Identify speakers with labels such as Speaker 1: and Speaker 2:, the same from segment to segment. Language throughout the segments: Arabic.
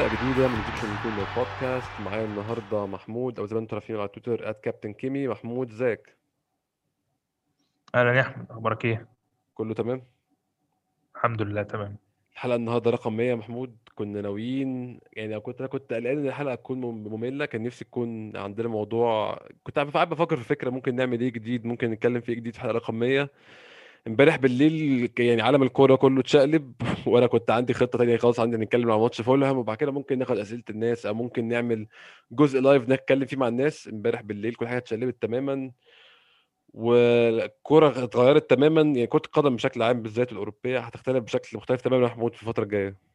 Speaker 1: حلقة جديدة من Egyptian Gooners Podcast معايا النهاردة محمود أو زي ما أنتم عارفين على تويتر كابتن كيمي محمود إزيك؟
Speaker 2: أهلا يا أحمد. أخبارك إيه؟
Speaker 1: كله تمام؟
Speaker 2: الحمد لله تمام.
Speaker 1: الحلقة النهاردة رقم 100 محمود. كنا ناويين يعني كنت أنا كنت قلقان إن الحلقة تكون مم- مملة. كان نفسي تكون عندنا موضوع كنت قاعد بفكر في فكرة ممكن نعمل إيه جديد ممكن نتكلم فيه جديد في حلقة رقم 100 امبارح بالليل يعني عالم الكورة كله اتشقلب وأنا كنت عندي خطة تانية خالص عندي نتكلم عن ماتش فولهام وبعد كده ممكن ناخد أسئلة الناس أو ممكن نعمل جزء لايف نتكلم فيه مع الناس. امبارح بالليل كل حاجة اتشقلبت تماما والكرة اتغيرت تماما يعني كرة القدم بشكل عام بالذات الأوروبية هتختلف بشكل مختلف تماما محمود في الفترة الجاية.
Speaker 2: آه،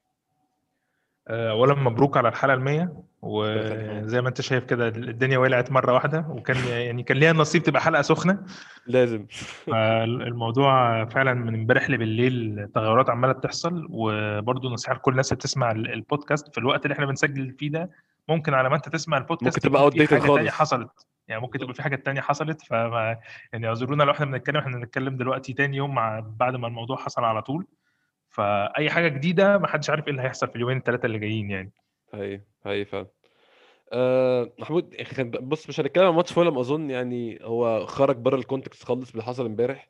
Speaker 2: اولا مبروك على الحلقة المية. وزي ما أنت شايف كده الدنيا ولعت مرة واحدة وكان يعني كان ليها نصيب تبقى حلقة سخنة
Speaker 1: لازم
Speaker 2: فالموضوع فعلا من امبارح لبالليل تغيرات عمالة بتحصل وبرضه نصيحة لكل الناس اللي بتسمع ال- البودكاست في الوقت اللي إحنا بنسجل فيه ده ممكن على ما أنت تسمع البودكاست
Speaker 1: ممكن تبقى
Speaker 2: تانية
Speaker 1: خالص.
Speaker 2: حصلت يعني ممكن تبقى في حاجة تانية حصلت فما يعني أعذرونا لو إحنا بنتكلم إحنا بنتكلم دلوقتي تاني يوم مع بعد ما الموضوع حصل على طول فأي حاجة جديدة ما حدش عارف إيه اللي هيحصل في اليومين الثلاثه اللي جايين يعني.
Speaker 1: هي هي فعلا. أه محمود خد- بص مش هنتكلم عن ماتش فولهام أظن يعني هو خرج بره ال context خالص اللي حصل امبارح.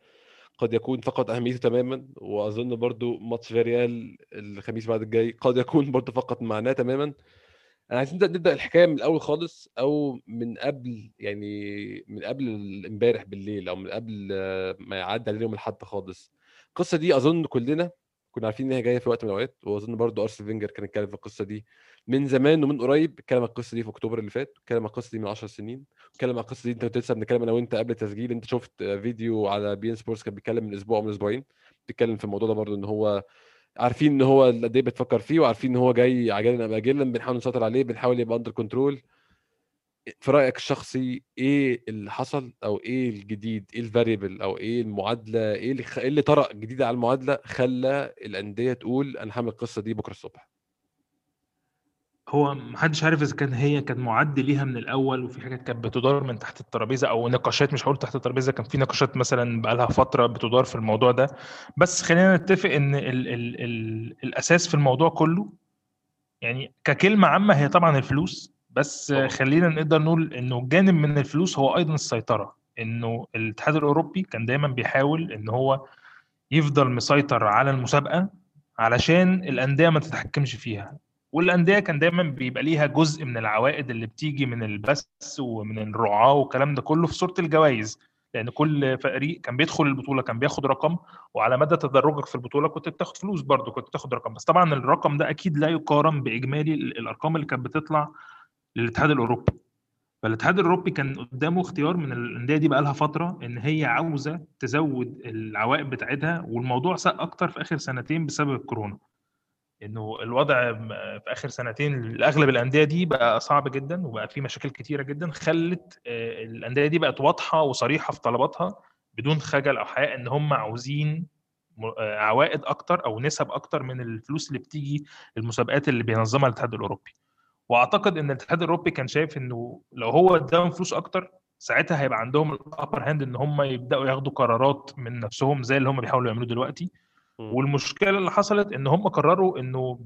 Speaker 1: قد يكون فقد أهميته تماما وأظن برضو ماتش فياريال الخميس بعد الجاي قد يكون برضو فقد معناه تماما. أنا عايزين نبدأ الحكاية من الأول خالص أو من قبل يعني من قبل امبارح بالليل أو من قبل ما يعدي علينا يوم الأحد خالص. القصة دي أظن كلنا كنا عارفين ان هي جاية في وقت من الأوقات وأظن برضو ارسين فينجر كان اتكلم في القصة دي من زمان ومن قريب اتكلم عن القصة دي في أكتوبر اللي فات اتكلم عن القصة دي من 10 سنين اتكلم عن القصة دي أنت كنت لسه بنتكلم أنا وأنت قبل التسجيل أنت شفت فيديو على بي إن سبورتس كان بيتكلم من أسبوع أو من أسبوعين بيتكلم في الموضوع ده برضو إن هو عارفين إن هو قد إيه بتفكر فيه وعارفين إن هو جاي عاجلا أم اجلا بنحاول نسيطر عليه بنحاول يبقى under control في رأيك الشخصي إيه اللي حصل أو إيه الجديد؟ إيه ال variable أو إيه المعادلة؟ إيه اللي خ... إيه اللي طرأ جديد على المعادلة خلى الأندية تقول أنا هعمل القصة دي بكرة الصبح؟
Speaker 2: هو محدش عارف إذا كان هي كانت معد ليها من الأول وفي حاجات كانت بتدار من تحت الترابيزة أو نقاشات مش هقول تحت الترابيزة كان في نقاشات مثلا بقالها فترة بتدار في الموضوع ده. بس خلينا نتفق إن ال ال ال الأساس في الموضوع كله يعني ككلمة عامة هي طبعا الفلوس. بس
Speaker 1: طبعاً.
Speaker 2: خلينا نقدر نقول إنه جانب من الفلوس هو أيضا السيطرة. إنه الاتحاد الأوروبي كان دايما بيحاول إن هو يفضل مسيطر على المسابقة علشان الأندية ما تتحكمش فيها. والأندية كان دايما بيبقى ليها جزء من العوائد اللي بتيجي من البث ومن الرعاة والكلام ده كله في صورة الجوائز. لأن كل فريق كان بيدخل البطولة كان بياخد رقم وعلى مدى تدرجك في البطولة كنت بتاخد فلوس برضه كنت بتاخد رقم. بس طبعا الرقم ده أكيد لا يقارن بإجمالي ال- الأرقام اللي كانت بتطلع للاتحاد الأوروبي. فالاتحاد الأوروبي كان قدامه اختيار من الأندية دي بقى لها فترة إن هي عاوزة تزود العوائد بتاعتها والموضوع ساء أكتر في آخر سنتين بسبب الكورونا. إنه الوضع في آخر سنتين لأغلب الأندية دي بقى صعب جدا وبقى في مشاكل كتيرة جدا خلت آه، الأندية دي بقت واضحة وصريحة في طلباتها بدون خجل أو حياء إن هم عاوزين آه، عوائد أكتر أو نسب أكتر من الفلوس اللي بتيجي المسابقات اللي بينظمها الاتحاد الأوروبي. وأعتقد إن الاتحاد الأوروبي كان شايف إنه لو هو اداهم فلوس أكتر ساعتها هيبقى عندهم ال upper hand إن هم يبدأوا ياخدوا قرارات من نفسهم زي اللي هم بيحاولوا يعملوه دلوقتي. والمشكلة اللي حصلت إن هم قرروا إنه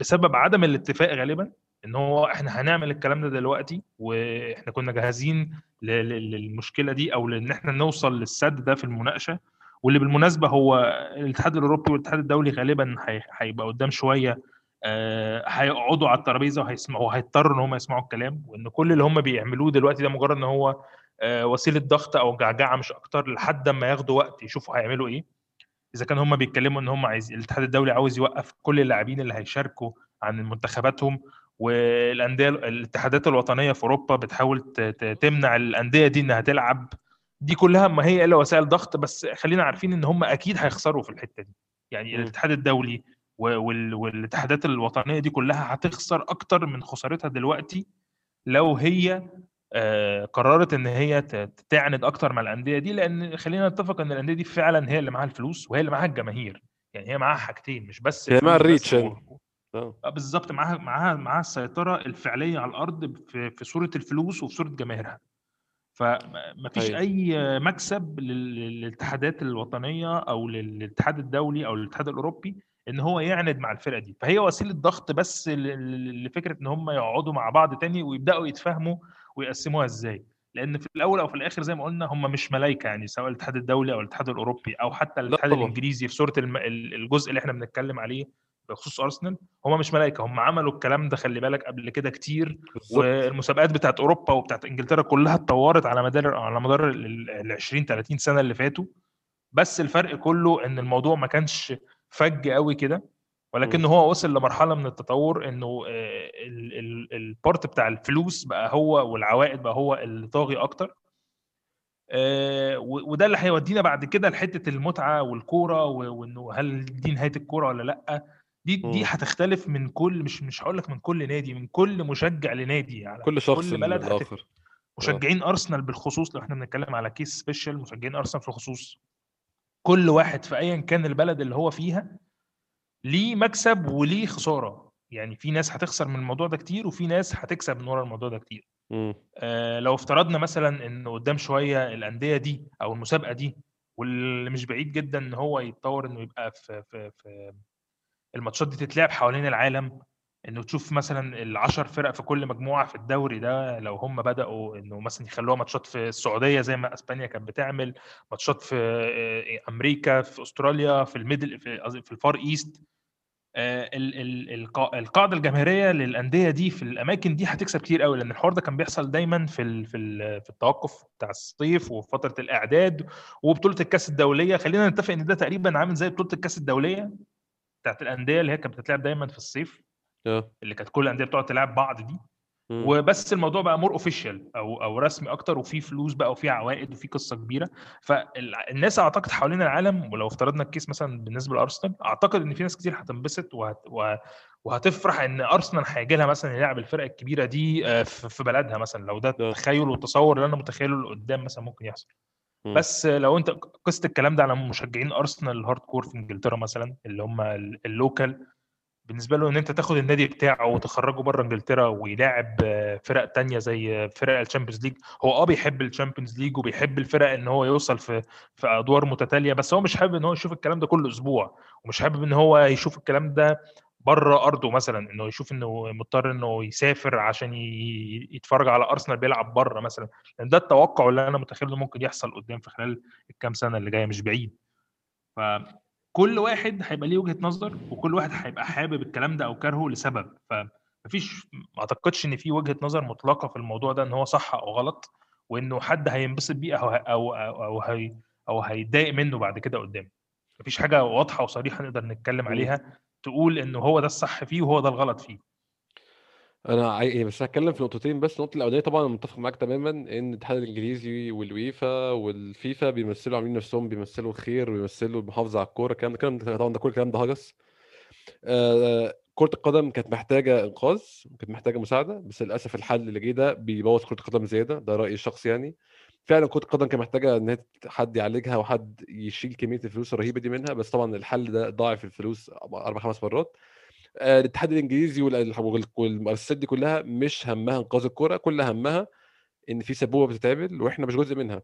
Speaker 2: بسبب عدم الاتفاق غالبا إن هو إحنا هنعمل الكلام ده دلوقتي وإحنا كنا جاهزين للمشكلة دي أو لإن إحنا نوصل للسد ده في المناقشة واللي بالمناسبة هو الاتحاد الأوروبي والاتحاد الدولي غالبا هي- هيبقى قدام شوية هيقعدوا على الترابيزة وهيسمعوا وهيضطروا إن هم يسمعوا الكلام وإن كل اللي هم بيعملوه دلوقتي ده مجرد إن هو آه، وسيلة ضغط أو جعجعة مش أكتر لحد ما ياخدوا وقت يشوفوا هيعملوا إيه. إذا كان هم بيتكلموا إن هم عايز الاتحاد الدولي عاوز يوقف كل اللاعبين اللي هيشاركوا عن منتخباتهم والأندية الاتحادات الوطنية في أوروبا بتحاول تمنع الأندية دي إنها تلعب. دي كلها ما هي إلا وسائل ضغط بس خلينا عارفين إن هم أكيد هيخسروا في الحتة دي. يعني. الاتحاد الدولي والاتحادات الوطنية دي كلها هتخسر أكتر من خسارتها دلوقتي لو هي آه، قررت إن هي تعند أكتر مع الأندية دي لأن خلينا نتفق إن الأندية دي فعلا هي اللي معاها الفلوس وهي اللي معاها الجماهير يعني هي معاها حاجتين مش بس
Speaker 1: هي معاها الريتش يعني. آه
Speaker 2: آه، بالظبط معاها معاها معاها السيطرة الفعلية على الأرض في في صورة الفلوس وفي صورة جماهيرها فمفيش
Speaker 1: أيوة.
Speaker 2: أي مكسب لل- للاتحادات الوطنية أو للاتحاد الدولي أو للاتحاد الأوروبي إن هو يعند مع الفرقة دي. فهي وسيلة ضغط بس لفكرة إن هم يقعدوا مع بعض تاني ويبدأوا يتفاهموا ويقسموها إزاي. لأن في الأول أو في الآخر زي ما قلنا هم مش ملايكة يعني سواء الاتحاد الدولي أو الاتحاد الأوروبي أو حتى الاتحاد. الإنجليزي في صورة الجزء اللي إحنا بنتكلم عليه بخصوص أرسنال هم مش ملايكة. هم عملوا الكلام ده خلي بالك قبل كده كتير
Speaker 1: بالظبط.
Speaker 2: والمسابقات بتاعت أوروبا وبتاعت إنجلترا كلها اتطورت على مدار على مدار ال 20 30 سنة اللي فاتوا. بس الفرق كله إن الموضوع ما كانش فج قوي كده ولكن هو وصل لمرحلة من التطور إنه آه، ال- ال- البارت بتاع الفلوس بقى هو والعوائد بقى هو اللي طاغي أكتر. آه، وده اللي هيودينا بعد كده لحتة المتعة والكورة وإنه هل دي نهاية الكورة ولا لأ. دي دي. هتختلف من كل مش مش هقول لك من كل نادي من كل مشجع لنادي على
Speaker 1: كل شخص
Speaker 2: كل بلد هت-
Speaker 1: الآخر.
Speaker 2: مشجعين ارسنال بالخصوص لو إحنا بنتكلم على case special مشجعين ارسنال في الخصوص. كل واحد في ايا كان البلد اللي هو فيها ليه مكسب وليه خسارة يعني في ناس هتخسر من الموضوع ده كتير وفي ناس هتكسب من ورا الموضوع ده كتير. آه لو افترضنا مثلا إن قدام شوية الأندية دي أو المسابقة دي واللي مش بعيد جدا إن هو يتطور إنه يبقى في في في الماتشات دي تتلعب حوالين العالم إنه تشوف مثلا العشر فرق في كل مجموعة في الدوري ده لو هم بدأوا إنه مثلا يخلوها ماتشات في السعودية زي ما إسبانيا كانت بتعمل ماتشات في آه، أمريكا في أستراليا في ال middle في ال Far East آه، ال- ال- القا- القاعدة الجماهيرية للأندية دي في الأماكن دي هتكسب كتير قوي لأن الحوار ده كان بيحصل دايما في في في التوقف بتاع الصيف وفي فترة الإعداد وبطولة الكأس الدولية. خلينا نتفق إن ده تقريبا عامل زي بطولة الكأس الدولية بتاعت الأندية اللي هي كانت بتتلعب دايما في الصيف.
Speaker 1: آه
Speaker 2: اللي كانت كل الأندية بتقعد تلعب بعض دي
Speaker 1: مم.
Speaker 2: وبس الموضوع بقى more official أو أو رسمي أكتر وفي فلوس بقى وفي عوائد وفي قصة كبيرة فالناس أعتقد حوالين العالم ولو افترضنا ال case مثلا بالنسبة لأرسنال أعتقد إن في ناس كتير هتنبسط وهت وهتفرح إن أرسنال هيجي لها مثلا يلعب الفرق الكبيرة دي آه، في بلدها مثلا لو ده
Speaker 1: آه.
Speaker 2: التخيل والتصور اللي أنا متخيله اللي قدام مثلا ممكن يحصل
Speaker 1: مم.
Speaker 2: بس لو أنت قصة الكلام ده على مشجعين أرسنال ال hardcore في إنجلترا مثلا اللي هم ال- ال local بالنسبة له إن أنت تاخد النادي بتاعه وتخرجه بره إنجلترا ويلاعب آه، فرق تانية زي فرق ال Champions League. هو آه بيحب ال Champions League وبيحب الفرق إن هو يوصل في في أدوار متتالية بس هو مش حابب إن هو يشوف الكلام ده كل أسبوع ومش حابب إن هو يشوف الكلام ده بره أرضه مثلا إنه يشوف إنه مضطر إنه يسافر عشان يتفرج على أرسنال بيلعب بره مثلا. لأن ده التوقع اللي أنا متخيل إنه ممكن يحصل قدام في خلال الكام سنة اللي جاية مش بعيد. فكل واحد هيبقى ليه وجهة نظر وكل واحد هيبقى حابب الكلام ده أو كارهه لسبب. فمفيش ما أعتقدش إن في وجهة نظر مطلقة في الموضوع ده إن هو صح أو غلط وإنه حد هينبسط بيه أو أو أو, أو هي أو هيتضايق منه بعد كده قدام. مفيش حاجة واضحة وصريحة نقدر نتكلم. عليها تقول انه هو ده الصح فيه وهو ده الغلط فيه.
Speaker 1: أنا. يعني بس هتكلم في نقطتين بس النقطه الأولانية طبعا متفق معاك تماما إن الاتحاد الإنجليزي والويفا والفيفا بيمثلوا عاملين نفسهم بيمثلوا الخير وبيمثلوا المحافظة على الكورة. الكلام ده الكلام ده طبعا ده كل الكلام ده هجس. آه، كرة القدم كانت محتاجة إنقاذ كانت محتاجة مساعدة بس للأسف الحل اللي جه ده بيبوظ كرة القدم زيادة. ده رأيي الشخصي يعني. فعلا كرة القدم كانت محتاجة إن هي حد يعالجها وحد يشيل كمية الفلوس الرهيبة دي منها بس طبعا الحل ده ضاعف الفلوس أربع خمس مرات. الاتحاد الإنجليزي وال- وال- والمؤسسات دي كلها مش همها إنقاذ الكرة كل همها إن في سبوبة بتتعمل وإحنا مش جزء منها.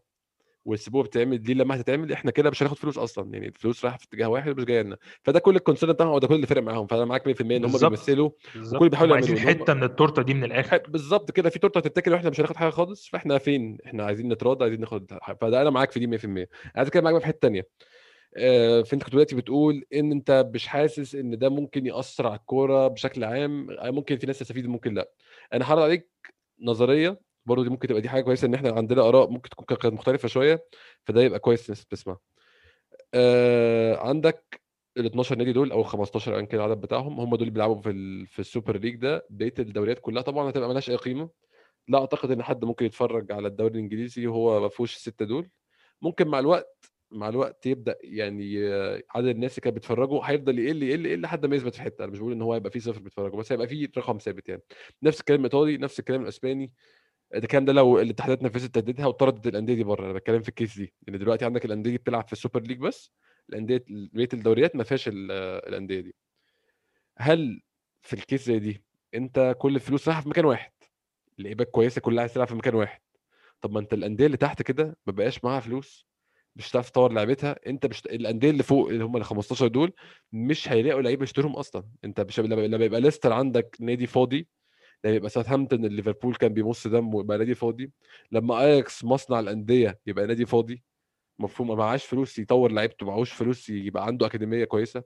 Speaker 1: والسبوبة بتتعمل دي لما هتتعمل إحنا كده مش هناخد فلوس أصلا يعني الفلوس رايحة في اتجاه واحد ومش جاية لنا. فده كل الكونسيرن بتاعهم وده كل اللي فرق معاهم. فأنا معاك 100% إن هم. بيمثلوا وكل بيحاولوا
Speaker 2: هم عايزين حتة من التورتة دي من الآخر.
Speaker 1: بالظبط كده. في تورتة هتتاكل وإحنا مش هناخد حاجة خالص فإحنا فين؟ إحنا عايزين نتراضى عايزين ناخد حاجة. فده أنا معاك في دي 100% عايز أتكلم معاك بقى في حتة ثانية فأنت كنت دلوقتي بتقول إن أنت مش حاسس إن ده ممكن يأثر على الكورة بشكل عام ممكن في ناس تستفيد ممكن لأ. أنا هعرض عليك نظرية برضه دي ممكن تبقى دي حاجة كويسة إن إحنا عندنا آراء ممكن تكون كانت مختلفة شوية فده يبقى كويس الناس تسمع آه عندك ال 12 نادي دول أو 15 ايا كان العدد بتاعهم هم دول اللي بيلعبوا في. في ال Super League ده بقية الدوريات كلها طبعا هتبقى ملهاش أي قيمة. لا أعتقد إن حد ممكن يتفرج على الدوري الإنجليزي وهو ما فيهوش الستة دول. ممكن مع الوقت مع الوقت يبدأ يعني آه، عدد الناس اللي كانت بتتفرجوا هيفضل يقل يقل يقل لحد ما يثبت في حتة. أنا مش بقول إن هو هيبقى فيه صفر بيتفرجوا بس هيبقى فيه رقم ثابت يعني. نفس الكلام الإيطالي نفس الكلام الإسباني. ده الكلام ده لو الاتحادات نفذت تهديدها وطردت الأندية دي بره. أنا بتكلم في ال case دي لأن دلوقتي عندك الأندية دي بتلعب في ال Super League بس الأندية بقية الدوريات ما فيهاش ال- الأندية دي. هل في ال case زي دي أنت كل الفلوس رايحة في مكان واحد؟ لعيبه كويسة كلها عايز تلعب في مكان واحد. طب ما أنت الأندية اللي تحت كده ما بقاش معاها فلوس. مش هتعرف تطور لعبتها أنت مش الأندية اللي فوق اللي هم ال 15 دول مش هيلاقوا لعيبة يشتروهم أصلا أنت مش لما يبقى ليستر عندك نادي فاضي لما يبقى ساوثهامبتون ليفربول كان بيمص دمه يبقى نادي فاضي لما أياكس مصنع الأندية يبقى نادي فاضي مفهوم ما معاش فلوس يطور لعيبته معهوش فلوس يبقى عنده أكاديمية كويسة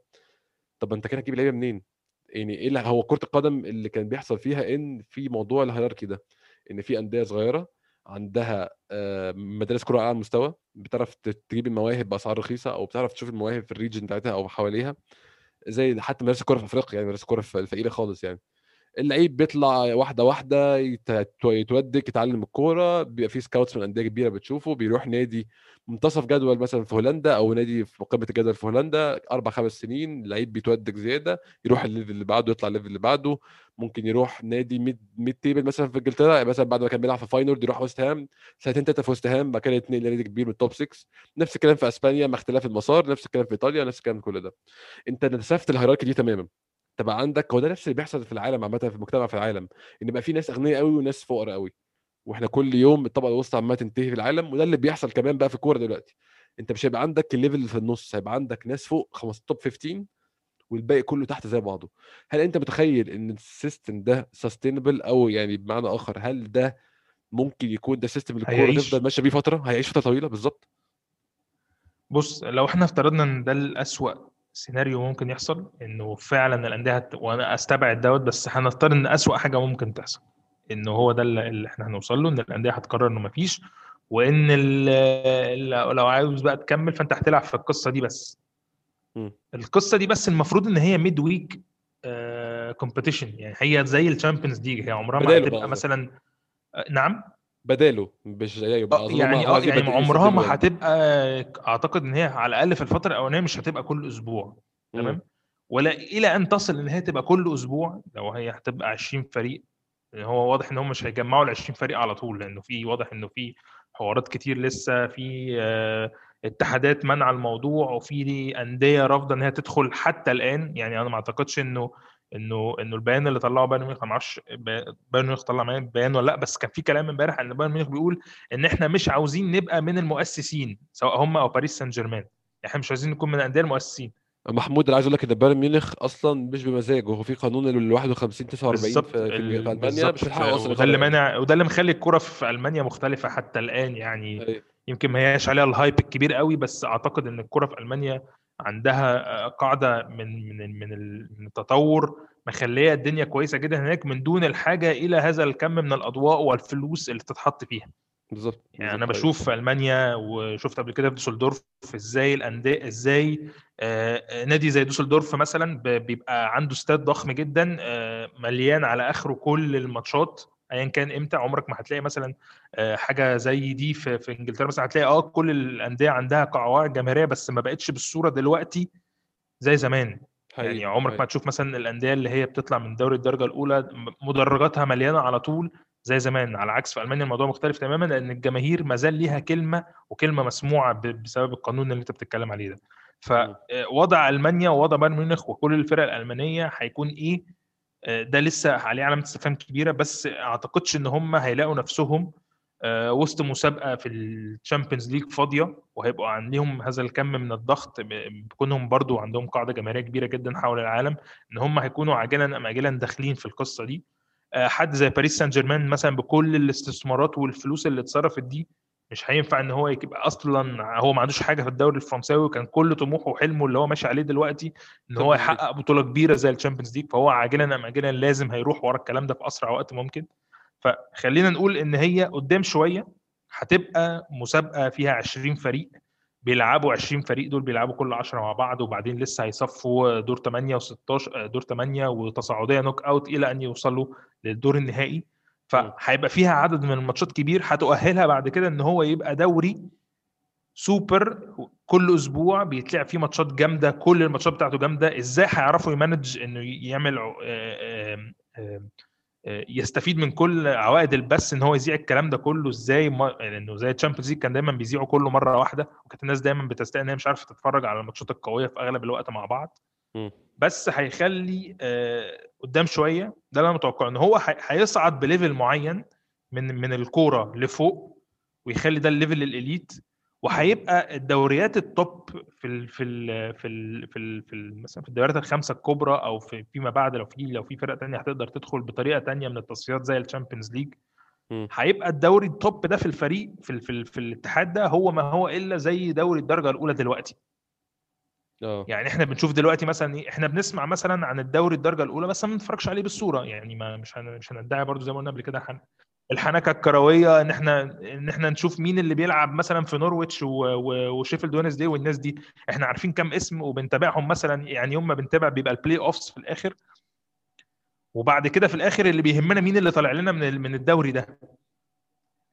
Speaker 1: طب أنت كده هتجيب لعيبة منين؟ يعني إيه هو كرة القدم اللي كان بيحصل فيها إن في موضوع ال hierarchy ده إن في أندية صغيرة عندها آه، مدارس كورة على أعلى مستوى بتعرف تجيب المواهب بأسعار رخيصة أو بتعرف تشوف المواهب في ال region بتاعتها أو حواليها زي حتى مدارس الكورة في أفريقيا يعني مدارس الكورة الفقيرة خالص يعني. اللعيب بيطلع واحدة واحدة يت- يتودك يتعلم الكورة بيبقى في scouts من أندية كبيرة بتشوفه بيروح نادي منتصف جدول مثلا في هولندا أو نادي في قمة الجدول في هولندا أربع خمس سنين لعيب بيتودك زيادة يروح ال level اللي بعده يطلع ال level اللي بعده ممكن يروح نادي mid mid-table مثلا في إنجلترا يعني مثلا بعد ما كان بيلعب في فاينورد يروح ويست هام سنتين ثلاثة في ويست هام بعد كده يتنقل لنادي كبير من ال top 6 نفس الكلام في أسبانيا مع اختلاف المسار نفس الكلام في إيطاليا نفس الكلام في كل ده. أنت نسفت ال hierarchy دي تماما. تبقى عندك هو ده نفس اللي بيحصل في العالم عامه في المجتمع في العالم إن يبقى في ناس أغنياء قوي وناس فقراء قوي وإحنا كل يوم الطبقة الوسطى عمالة تنتهي في العالم وده اللي بيحصل كمان بقى في الكورة دلوقتي. أنت مش هيبقى عندك ال level اللي في النص هيبقى عندك ناس فوق خمس top 15 والباقي كله تحت زي بعضه. هل أنت متخيل إن ال system ده sustainable أو يعني بمعنى آخر هل ده ممكن يكون ده system
Speaker 2: الكورة.
Speaker 1: تفضل ماشية بيه فترة؟ هيعيش فترة طويلة؟ بالظبط.
Speaker 2: بص لو إحنا افترضنا إن ده الأسوأ سيناريو ممكن يحصل إنه فعلا الأندية هت... وأنا أستبعد دوت بس هنفترض إن أسوأ حاجة ممكن تحصل إنه هو ده اللي إحنا هنوصل له إن الأندية هتقرر إنه مفيش وإن لو عاوز بقى تكمل فأنت هتلعب في القصة دي بس
Speaker 1: مم.
Speaker 2: القصة دي بس المفروض إن هي midweek competition يعني هي زي ال Champions League هي عمرها ما هتبقى. مثلا آه، نعم
Speaker 1: بداله مش زيه بقى
Speaker 2: آه،
Speaker 1: أظن
Speaker 2: يعني
Speaker 1: هم
Speaker 2: آه
Speaker 1: قصدي
Speaker 2: يعني عمرها ما
Speaker 1: يعني.
Speaker 2: هتبقى أعتقد إن هي على الأقل في الفترة الأولانية مش هتبقى كل
Speaker 1: أسبوع.
Speaker 2: تمام ولا إلى أن تصل إن هي تبقى كل أسبوع لو هي هتبقى 20 فريق هو واضح إن هم مش هيجمعوا ال 20 فريق على طول لأنه في واضح إنه في حوارات كتير لسه في آه، اتحادات منع الموضوع وفي أندية رافضة إن هي تدخل حتى الآن يعني أنا ما أعتقدش إنه إنه إنه البيان اللي طلعه بايرن ميونخ ما أعرفش با- بايرن ميونخ طلع معايا بيان ولا لأ بس كان في كلام امبارح إن بايرن ميونخ بيقول إن إحنا مش عاوزين نبقى من المؤسسين سواء هم أو باريس سان جيرمان إحنا مش عايزين نكون من الأندية المؤسسين.
Speaker 1: محمود أنا عايز أقول لك إن بايرن ميونخ أصلا مش بمزاجه هو في قانون ال 51 49
Speaker 2: بالظبط
Speaker 1: في, في, في
Speaker 2: ال-
Speaker 1: المانيا مش هيلحقوا أصلا
Speaker 2: وده اللي. مانع وده اللي مخلي الكرة في ألمانيا مختلفة حتى الآن يعني.
Speaker 1: أيوة.
Speaker 2: يمكن ما هياش عليها الهايب الكبير قوي بس أعتقد إن الكرة في ألمانيا عندها آه، قاعدة من من من ال- من التطور مخلية الدنيا كويسة جدا هناك من دون الحاجة إلى هذا الكم من الأضواء والفلوس اللي تتحط فيها.
Speaker 1: بالظبط.
Speaker 2: يعني
Speaker 1: أنا أيوة.
Speaker 2: بشوف في ألمانيا وشفت قبل كده في دوسلدورف إزاي الأندية إزاي آه، آه، نادي زي دوسلدورف مثلا بيبقى عنده استاد ضخم جدا آه، مليان على آخره كل الماتشات. ايا كان إمتى عمرك ما هتلاقي مثلا آه، حاجة زي دي في في إنجلترا. مثلا هتلاقي آه كل الأندية عندها قواعد جماهيرية بس ما بقتش بالصورة دلوقتي زي زمان.
Speaker 1: حقيقي،
Speaker 2: يعني عمرك ما
Speaker 1: حقيقي.
Speaker 2: تشوف مثلا الأندية اللي هي بتطلع من دوري الدرجة الأولى مدرجاتها مليانة على طول زي زمان. على عكس في ألمانيا الموضوع مختلف تماما لأن الجماهير ما زال ليها كلمة وكلمة مسموعة بسبب القانون اللي أنت بتتكلم عليه ده. فوضع ألمانيا ووضع بايرن ميونخ وكل الفرق الألمانية هيكون إيه؟ آه، ده لسه عليه علامة استفهام كبيرة بس أعتقدش إن هم هيلاقوا نفسهم آه، وسط مسابقة في ال Champions League فاضية وهيبقوا عندهم هذا الكم من الضغط بكونهم برضو عندهم قاعدة جماهيرية كبيرة جدا حول العالم إن هم هيكونوا عاجلا أم اجلا داخلين في القصة دي. آه، حد زي باريس سان جيرمان مثلا بكل الاستثمارات والفلوس اللي اتصرفت دي مش هينفع إن هو يبقى أصلا هو ما عندوش حاجة في الدوري الفرنساوي وكان كل طموحه وحلمه اللي هو ماشي عليه دلوقتي إن هو. يحقق بطولة كبيرة زي ال Champions League فهو عاجلا أم اجلا لازم هيروح ورا الكلام ده في أسرع وقت ممكن فخلينا نقول إن هي قدام شوية هتبقى مسابقة فيها 20 فريق بيلعبوا 20 فريق دول بيلعبوا كل 10 مع بعض وبعدين لسه هيصفوا دور 8 و16 دور 8 وتصاعدية knockout إلى أن يوصلوا للدور النهائي فهيبقى فيها عدد من الماتشات كبير هتؤهلها بعد كده إن هو يبقى دوري سوبر كل أسبوع بيتلعب فيه ماتشات جامدة كل الماتشات بتاعته جامدة. إزاي هيعرفوا ي manage إنه يعمل آه، آه، آه، يستفيد من كل عوائد البث إن هو يذيع الكلام ده كله؟ إزاي ما... لأنه زي ال Champions League كان دايما بيذيعوا كله مرة واحدة وكانت الناس دايما بتستاء ان هي مش عارفة تتفرج على الماتشات القوية في أغلب الوقت مع بعض. بس هيخلي آه، قدام شوية ده اللي أنا متوقعه إن هو هي- هيصعد ب level معين من من الكورة لفوق ويخلي ده ال level ال elite وهيبقى الدوريات ال top في ال في ال في ال في, ال في ال مثلا في الدوريات الخمسة الكبرى أو في فيما بعد لو في لو في فرق تانية هتقدر تدخل بطريقة تانية من التصفيات زي ال Champions
Speaker 1: League.
Speaker 2: هيبقى الدوري ال top ده في الفريق في ال في, ال في الاتحاد ده هو ما هو إلا زي دوري الدرجة الأولى دلوقتي
Speaker 1: آه.
Speaker 2: يعني إحنا بنشوف دلوقتي مثلا إيه إحنا بنسمع مثلا عن الدوري الدرجة الأولى بس ما بنتفرجش عليه بالصورة يعني ما مش مش هندعي برضو زي ما قلنا قبل كده حن- الحنكة الكروية إن إحنا إن إحنا نشوف مين اللي بيلعب مثلا في نورويتش و- و- وشيفيلد وينزداي والناس دي إحنا عارفين كام اسم وبنتابعهم مثلا يعني يوم ما بنتابع بيبقى ال playoffs في الآخر. وبعد كده في الآخر اللي بيهمنا مين اللي طالع لنا من من الدوري ده.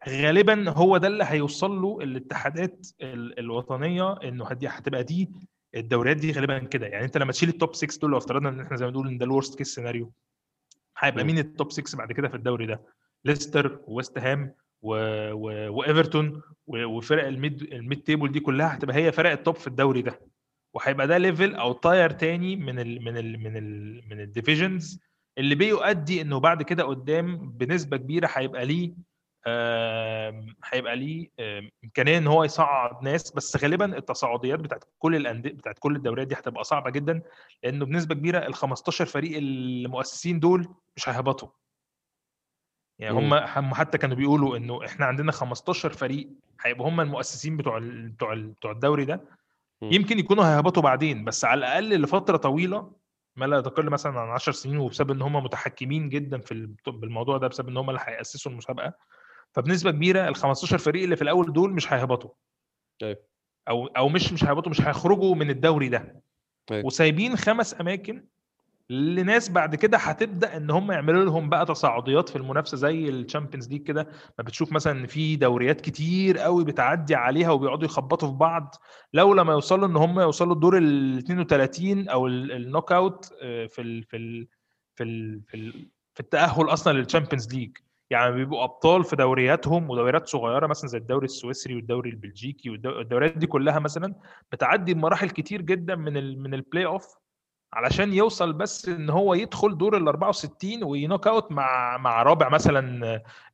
Speaker 2: غالبا هو ده اللي هيوصل له الاتحادات ال- الوطنية إنه هتبقى دي الدوريات دي غالبا كده. يعني أنت لما تشيل ال top 6 دول لو افترضنا إن إحنا زي ما بنقول ان ده ال worst case scenario
Speaker 1: هيبقى.
Speaker 2: مين ال top 6 بعد كده في الدوري ده؟ ليستر وويست هام و... و... وايفرتون و... وفرق ال mid ال mid table دي كلها هتبقى هي فرق ال top في الدوري ده. وهيبقى ده level أو tier تاني من ال من ال من ال من ال divisions اللي بيؤدي إنه بعد كده قدام بنسبة كبيرة هيبقى ليه هيبقى ليه إمكانية إن هو يصعد ناس بس غالبا التصاعديات بتاعت كل الانديه بتاعت كل الدوريات دي هتبقى صعبة جدا لأنه بنسبة كبيرة ال 15 فريق المؤسسين دول مش هيهبطوا يعني هم. هم حتى كانوا بيقولوا إنه إحنا عندنا 15 فريق هيبقوا هم المؤسسين بتوع ال- بتوع ال- بتوع الدوري ده. يمكن يكونوا هيهبطوا بعدين بس على الأقل لفترة طويلة ما لا تقل مثلا عن 10 سنين وبسبب إن هم متحكمين جدا في ال- بالموضوع ده بسبب إن هم اللي هيأسسوا المسابقة فبنسبة كبيرة ال 15 فريق اللي في الأول دول مش هيهبطوا.
Speaker 1: أيوه.
Speaker 2: أو أو مش مش هيهبطوا مش هيخرجوا من الدوري ده.
Speaker 1: أيوه.
Speaker 2: وسايبين خمس أماكن لناس بعد كده هتبدأ إن هم يعملوا لهم بقى تصاعديات في المنافسة زي ال Champions League كده. ما بتشوف مثلا إن في دوريات كتير قوي بتعدي عليها وبيقعدوا يخبطوا في بعض. لو لما يوصلوا إن هم يوصلوا الدور ال 32 أو ال- ال knockout آه، في ال في ال في ال في, ال في التأهل أصلا لل Champions League يعني بيبقوا أبطال في دورياتهم ودوريات صغيرة مثلا زي الدوري السويسري والدوري البلجيكي والدو- والدوريات دي كلها مثلا بتعدي بمراحل كتير جدا من ال من ال playoff علشان يوصل بس إن هو يدخل دور ال 64 و knockout مع مع رابع مثلا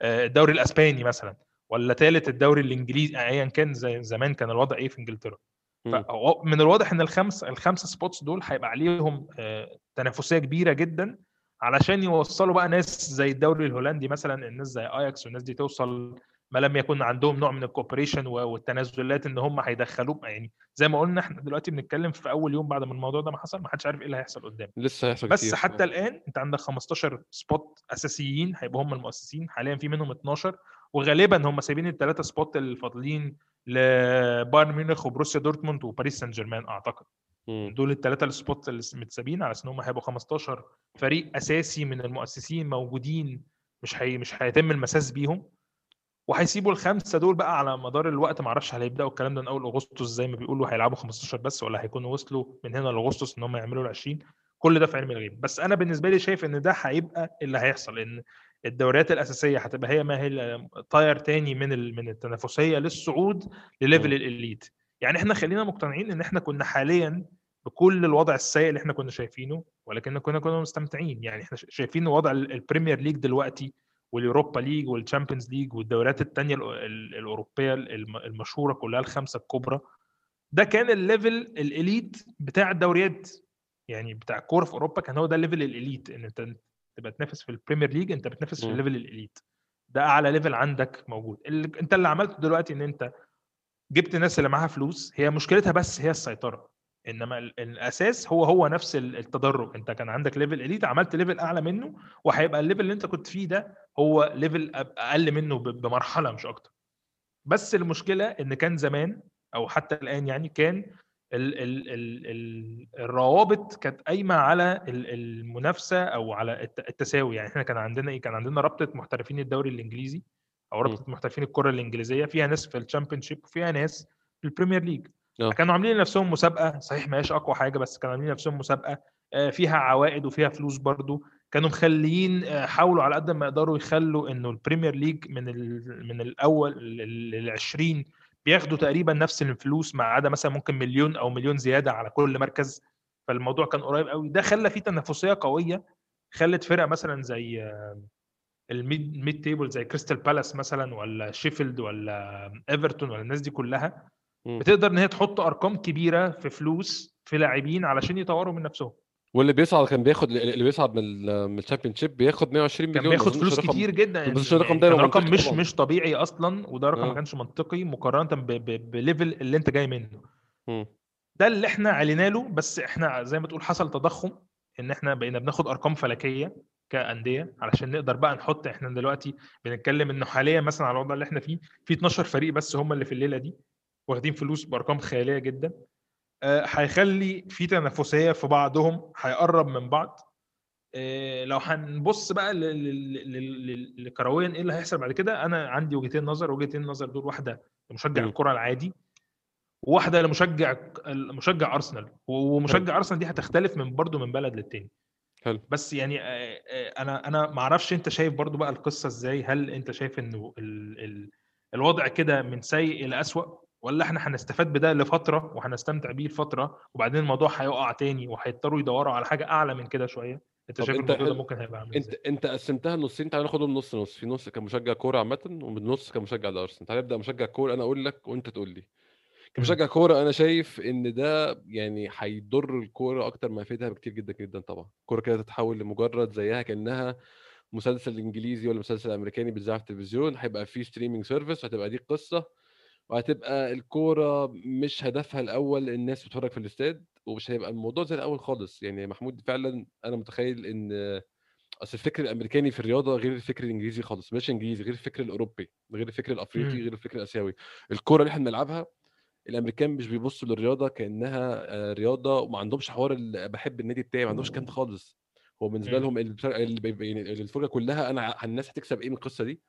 Speaker 2: آه، الدوري الأسباني مثلا ولا ثالث الدوري الإنجليزي ايا كان زي زمان كان الوضع إيه في
Speaker 1: إنجلترا.
Speaker 2: فمن الواضح إن الخمس الخمسه spots دول هيبقى عليهم آه، تنافسية كبيرة جدا علشان يوصلوا بقى ناس زي الدوري الهولندي مثلا الناس زي اياكس والناس دي توصل ما لم يكن عندهم نوع من ال cooperation والتنازلات إن هم هيدخلوه يعني زي ما قلنا إحنا دلوقتي بنتكلم في أول يوم بعد ما الموضوع ده ما حصل ما حدش عارف إيه اللي هيحصل قدام
Speaker 1: لسه هيحصل
Speaker 2: بس
Speaker 1: كتير
Speaker 2: حتى. الآن أنت عندك 15 spot أساسيين هيبقوا هم المؤسسين حاليا في منهم 12 وغالبا هم سايبين الثلاثه spot الفاضلين لبايرن ميونخ وبروسيا دورتموند وباريس سان جيرمان
Speaker 1: أعتقد.
Speaker 2: دول الثلاثه السبوت اللي متسابين على أساس إن هم هيبقوا 15 فريق أساسي من المؤسسين موجودين مش هي مش هيتم المساس بيهم. وهيسيبوا الخمسة دول بقى على مدار الوقت ما أعرفش هيبدأوا الكلام ده من أول أغسطس زي ما بيقولوا هيلعبوا 15 بس ولا هيكونوا وصلوا من هنا لأغسطس إن هم يعملوا ال 20 كل ده في علم الغيب. بس أنا بالنسبة لي شايف إن ده هيبقى اللي هيحصل إن الدوريات الأساسية هتبقى هي ما هي طاير تاني من من التنافسية للصعود لل
Speaker 1: level.
Speaker 2: ال elite. يعني إحنا خلينا مقتنعين إن إحنا كنا حاليا بكل الوضع السيء اللي إحنا كنا شايفينه ولكن كنا كنا مستمتعين. يعني إحنا شايفين وضع ال- ال Premier League دلوقتي وال Europa League وال Champions League والدوريات الثانية الأوروبية الم- المشهورة كلها الخمسة الكبرى. ده كان ال level ال elite بتاع الدوريات. يعني بتاع الكوره في أوروبا كان هو ده ال level ال elite إن أنت تبقى تنافس في ال Premier League أنت بتنافس في.
Speaker 1: ال
Speaker 2: level ال elite ده أعلى level عندك موجود. اللي أنت اللي عملته دلوقتي إن أنت جبت الناس اللي معاها فلوس هي مشكلتها بس هي السيطرة. إنما ال- الأساس هو هو نفس ال- التدرج. أنت كان عندك level elite عملت level أعلى منه وهيبقى ال level اللي أنت كنت فيه ده هو level أقل منه بمرحلة مش أكتر. بس المشكلة إن كان زمان أو حتى الآن يعني كان ال ال ال ال الروابط كانت قايمة على ال- المنافسة أو على الت- التساوي. يعني إحنا كان عندنا إيه؟ كان عندنا رابطة محترفين الدوري الإنجليزي. أو رابطة محترفين الكرة الإنجليزية فيها ناس في ال Championship وفيها ناس في ال Premier League
Speaker 1: آه.
Speaker 2: كانوا عاملين لنفسهم مسابقة صحيح ما هياش أقوى حاجة بس كانوا عاملين لنفسهم مسابقة آه، فيها عوائد وفيها فلوس برضو. كانوا مخليين آه، حاولوا على قد ما يقدروا يخلوا إنه ال Premier League من من الأول لل 20 بياخدوا تقريبا نفس الفلوس ما عدا مثلا ممكن مليون أو مليون زيادة على كل مركز. فالموضوع كان قريب قوي ده خلى فيه تنافسية قوية خلت فرق مثلا زي ال mid mid table زي كريستال بالاس مثلا ولا شيفيلد ولا ايفرتون ولا الناس دي كلها
Speaker 1: مم.
Speaker 2: بتقدر إن هي تحط أرقام كبيرة في فلوس في لاعبين علشان يطوروا من نفسهم.
Speaker 1: واللي بيصعد كان بياخد اللي بيصعد من من ال Championship بياخد 120
Speaker 2: كان
Speaker 1: مليون ما
Speaker 2: بياخد فلوس
Speaker 1: رقم
Speaker 2: كتير جدا
Speaker 1: ما اظنش الرقم
Speaker 2: يعني
Speaker 1: ده
Speaker 2: كان رقم مش
Speaker 1: طبعا
Speaker 2: مش طبيعي أصلا وده رقم ما
Speaker 1: آه
Speaker 2: كانش منطقي مقارنة ب- ب- ب level اللي أنت جاي منه.
Speaker 1: مم.
Speaker 2: ده اللي إحنا علينا له بس إحنا زي ما تقول حصل تضخم إن إحنا بقينا بناخد أرقام فلكية. كأندية علشان نقدر بقى نحط إحنا دلوقتي بنتكلم إنه حاليا مثلا على الوضع اللي إحنا فيه في 12 فريق بس هم اللي في الليلة دي واخدين فلوس بأرقام خيالية جدا. آه، هيخلي في تنافسية في بعضهم هيقرب من بعض. آه، لو هنبص بقى لكرويا إيه اللي هيحصل بعد كده أنا عندي وجهتين نظر وجهتين نظر دول واحدة لمشجع. الكرة العادي وواحدة لمشجع مشجع
Speaker 1: أرسنال
Speaker 2: ومشجع أرسنال دي هتختلف من برضه من بلد للتاني.
Speaker 1: حلو.
Speaker 2: بس يعني أنا أنا ما أعرفش أنت شايف برضه بقى القصة إزاي؟ هل أنت شايف إنه ال ال الوضع كده من سيء إلى أسوأ؟ ولا إحنا هنستفاد بده لفترة وهنستمتع بيه لفترة وبعدين الموضوع هيقع تاني وهيضطروا يدوروا على حاجة أعلى من كده شوية؟
Speaker 1: أنت
Speaker 2: شايف
Speaker 1: أنت
Speaker 2: الموضوع ده ممكن هيبقى عامل أنت
Speaker 1: أنت قسمتها نصين تعالى ناخدهم نص نص. في نص كمشجع كورة عامة ومن نص كمشجع لأرسنال. تعالى نبدأ مشجع كورة أنا أقول لك وأنت تقول لي. كمشجع كورة أنا شايف إن ده يعني هيضر الكورة أكتر ما يفيدها بكتير جدا جدا طبعا. الكوره كده تتحول لمجرد زيها كأنها مسلسل إنجليزي ولا مسلسل أمريكاني بيتذاع في التلفزيون هيبقى فيه streaming service هتبقى دي القصة وهتبقى الكورة مش هدفها الأول الناس بتتفرج في الاستاد ومش هيبقى الموضوع زي الأول خالص. يعني محمود فعلا أنا متخيل إن أصل الفكر الأمريكاني في الرياضة غير الفكر الإنجليزي خالص. مش إنجليزي غير الفكر الأوروبي غير الفكر
Speaker 2: الأفريقي.
Speaker 1: غير الفكر الآسيوي. الكورة اللي إحنا بنلعبها الأمريكان مش بيبصوا للرياضة كأنها آه، رياضة وما عندهمش حوار بحب النادي بتاعي ما عندهمش الكلام ده خالص. هو بالنسبة
Speaker 2: مم.
Speaker 1: لهم يعني الفرجه كلها أنا الناس هتكسب إيه من القصة دي؟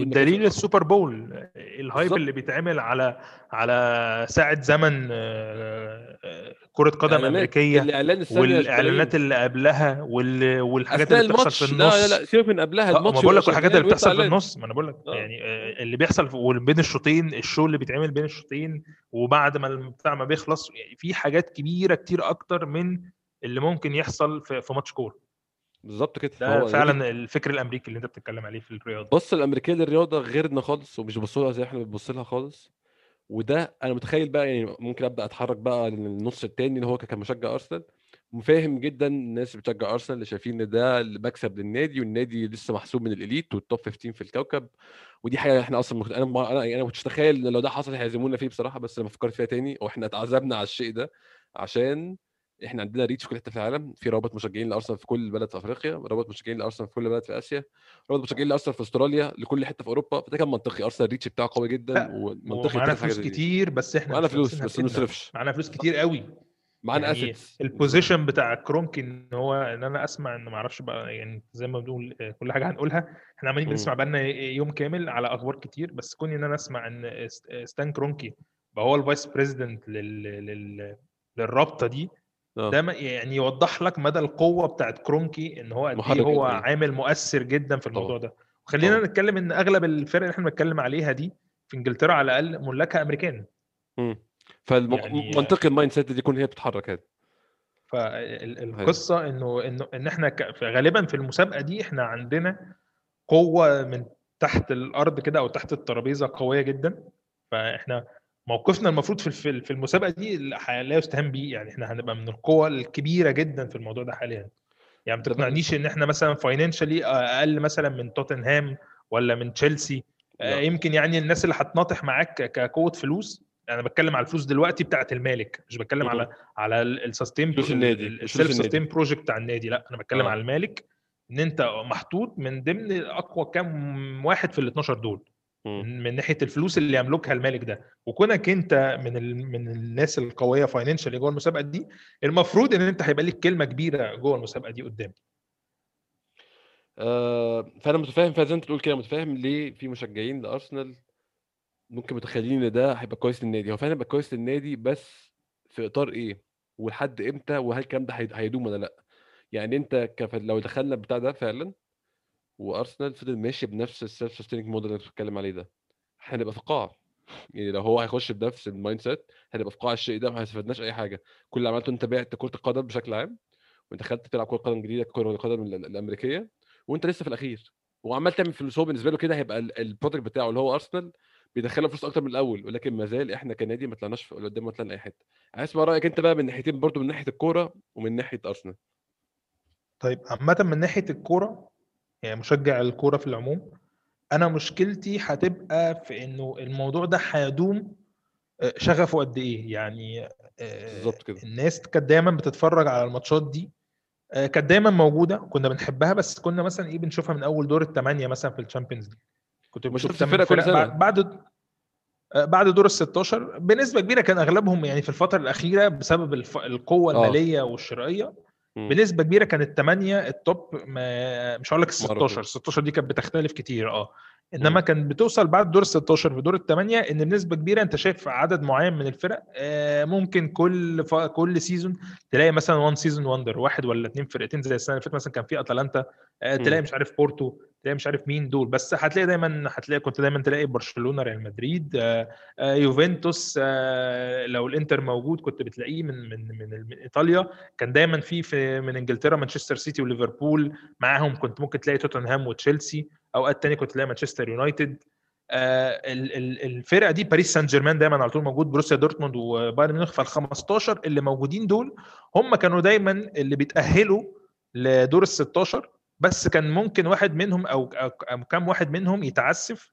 Speaker 2: والدليل السوبر بول الهايب اللي بيتعمل على على ساعة زمن آه، آه، كرة قدم
Speaker 1: اعلانات
Speaker 2: أمريكية
Speaker 1: الإعلان الثانية
Speaker 2: والإعلانات
Speaker 1: أسبوعين
Speaker 2: اللي قبلها وال- والحاجات اللي بتحصل في
Speaker 1: الماتش لا لا لا
Speaker 2: النص
Speaker 1: سيبك من قبلها
Speaker 2: ما
Speaker 1: الماتش
Speaker 2: بقول
Speaker 1: يبقى
Speaker 2: لك والحاجات اللي
Speaker 1: وانت
Speaker 2: بتحصل في النص ما أنا بقول لك
Speaker 1: آه.
Speaker 2: يعني آه، اللي بيحصل بين الشوطين الشو اللي بيتعمل بين الشوطين وبعد ما البتاع ما بيخلص يعني في حاجات كبيرة كتير أكتر من اللي ممكن يحصل في في ماتش كورة.
Speaker 1: بالظبط كده.
Speaker 2: ده
Speaker 1: دي
Speaker 2: فعلا الفكر الأمريكي اللي أنت بتتكلم عليه في الرياضة.
Speaker 1: بص الأمريكية للرياضه غيرنا خالص ومش بيبصوا لها زي إحنا بنبص لها خالص. وده أنا متخيل بقى يعني ممكن أبدأ أتحرك بقى للنص التاني اللي هو كمشجع أرسنال. مفاهم جدا الناس اللي بتشجع أرسنال اللي شايفين إن ده المكسب للنادي والنادي لسه محسوب من الإليت والتوب 15 في الكوكب. ودي حاجة إحنا أصلا مخت... أنا ما... أنا أنا ما كنتش أتخيل إن لو ده حصل هيعزمونا فيه بصراحة بس لما فكرت فيها تاني وإحنا اتعزمنا على الشيء ده عشان إحنا عندنا reach في كل حتة في العالم. في رابط مشجعين لأرسنال في كل بلد في أفريقيا رابط مشجعين لأرسنال في كل بلد في آسيا رابط مشجعين لأرسنال في أستراليا لكل حتة في أوروبا. فده كان منطقي. أرسنال ال reach بتاعه قوي جدا ومنطقي حاجة
Speaker 2: فلوس كتير بس إحنا
Speaker 1: معانا فلوس بس ما نصرفش.
Speaker 2: معانا فلوس كتير قوي.
Speaker 1: معانا
Speaker 2: يعني
Speaker 1: assets
Speaker 2: ال position بتاع كرونكي إن هو إن أنا أسمع ان ما أعرفش بقى يعني زي ما بنقول آه، كل حاجة هنقولها. إحنا عمالين بنسمع بقالنا يوم كامل على أخبار كتير. بس كوني إن أنا أسمع إن ست- ستان كرونكي بقى هو ال vice president لل... لل... للرابطة دي ده
Speaker 1: آه
Speaker 2: ما- يعني يوضح لك مدى القوة بتاعت كرونكي إن هو قد
Speaker 1: إيه
Speaker 2: هو عامل مؤثر جدا في الموضوع ده. وخلينا
Speaker 1: طبعا.
Speaker 2: نتكلم إن أغلب الفرق اللي إحنا بنتكلم عليها دي في إنجلترا على الأقل ملاكها أمريكان.
Speaker 1: مم.
Speaker 2: يعني
Speaker 1: فالمنطقي ال mindset دي يكون هي بتتحرك أيوه.
Speaker 2: فالقصة انه انه إن إحنا ك- غالبا في المسابقة دي إحنا عندنا قوة من تحت الأرض كده أو تحت الترابيزة قوية جدا. فإحنا موقفنا المفروض في في المسابقة دي لا يستهان بيه. يعني إحنا هنبقى من القوى الكبيرة جدا في الموضوع ده حاليا. يعني ما تقنعنيش إن إحنا مثلا financially أقل مثلا من توتنهام ولا من تشيلسي آه،
Speaker 1: لا.
Speaker 2: يمكن يعني الناس اللي هتناطح معاك كقوة فلوس أنا بتكلم على الفلوس دلوقتي بتاعت المالك مش بتكلم. على على
Speaker 1: ال sustain فلوس النادي
Speaker 2: ال self-sustain project بتاع النادي. لا أنا بتكلم
Speaker 1: آه.
Speaker 2: على المالك إن أنت محطوط من ضمن أقوى كام واحد في ال 12 دول. من, ناحية الفلوس اللي يملكها المالك ده. وكونك أنت من ال... من الناس القوية فاينانشالي جوه المسابقة دي المفروض إن أنت هيبقى لك كلمة كبيرة جوه المسابقة دي قدام.
Speaker 1: آه فأنا متفاهم فعلا زي ما أنت بتقول كده. متفاهم ليه في مشجعين لأرسنال ممكن متخيلين إن ده هيبقى كويس للنادي؟ هو فعلا هيبقى كويس للنادي بس في إطار إيه؟ ولحد إمتى؟ وهل الكلام ده هي- هيدوم ولا لأ؟ يعني أنت كف... لو دخلنا بتاع ده فعلا وأرسنال فضل ماشي بنفس ال self-sustaining model اللي بتتكلم عليه ده. إحنا هنبقى في قاع يعني لو هو هيخش بنفس ال mindset هنبقى في قاع الشيء ده ما هيستفدناش أي حاجة. كل اللي عملته أنت بعت كرة القدم بشكل عام وأنت خدت تلعب كرة قدم جديدة كرة القدم ال- الأمريكية وأنت لسه في الأخير. وعمال تعمل فلوس. هو بالنسبة له كده هيبقى ال- ال product بتاعه اللي هو أرسنال بيدخلنا فلوس أكتر من الأول. ولكن ما زال إحنا كنادي ما طلعناش قدام ما طلعنا أي حتة. عايز اسمع رأيك أنت بقى من ناحيتين برضو من ناحية الكورة ومن ناحية أرسنال.
Speaker 2: طيب عامة من ناحية الكورة يعني مشجع الكورة في العموم أنا مشكلتي هتبقى في إنه الموضوع ده هيدوم آه، شغفه قد إيه يعني آه،
Speaker 1: بالظبط كده.
Speaker 2: الناس كانت دايما بتتفرج على الماتشات دي آه، كانت دايما موجودة كنا بنحبها بس كنا مثلا إيه بنشوفها من أول دور الثمانية مثلا في ال Champions League كنت
Speaker 1: ما
Speaker 2: بتشوف
Speaker 1: شفت
Speaker 2: ثمان
Speaker 1: فرق كل سنة.
Speaker 2: بعد بعد دور ال 16 بنسبة كبيرة كان أغلبهم يعني في الفترة الأخيرة بسبب الف- القوة
Speaker 1: آه.
Speaker 2: بنسبة كبيرة كان الثمانيه ال top ما مش هقول لك ال
Speaker 1: معروفين.
Speaker 2: 16 ال 16 دي كانت بتختلف كتير
Speaker 1: آه.
Speaker 2: إنما كان بتوصل بعد دور ال 16 في دور الثمانيه إن بنسبة كبيرة أنت شايف عدد معين من الفرق آه، ممكن كل ف... كل season تلاقي مثلا one season wonder واحد ولا اثنين فرقتين زي السنة اللي فاتت مثلا كان في اتلانتا آه، تلاقي. مش عارف بورتو تلاقي مش عارف مين دول بس هتلاقي دايما هتلاقي كنت دايما تلاقي برشلونة ريال مدريد آه، يوفنتوس لو الإنتر موجود كنت بتلاقيه من من من, من إيطاليا. كان دايما في في من إنجلترا مانشستر سيتي وليفربول معاهم كنت ممكن تلاقي توتنهام وتشيلسي. أوقات تاني كنت تلاقي مانشستر يونايتد. آه، ال- ال- الفرقة دي باريس سان جيرمان دايما على طول موجود بروسيا دورتموند وبايرن ميونخ. فال 15 اللي موجودين دول هم كانوا دايما اللي بيتأهلوا لدور ال 16 بس كان ممكن واحد منهم أو كام واحد منهم يتعثر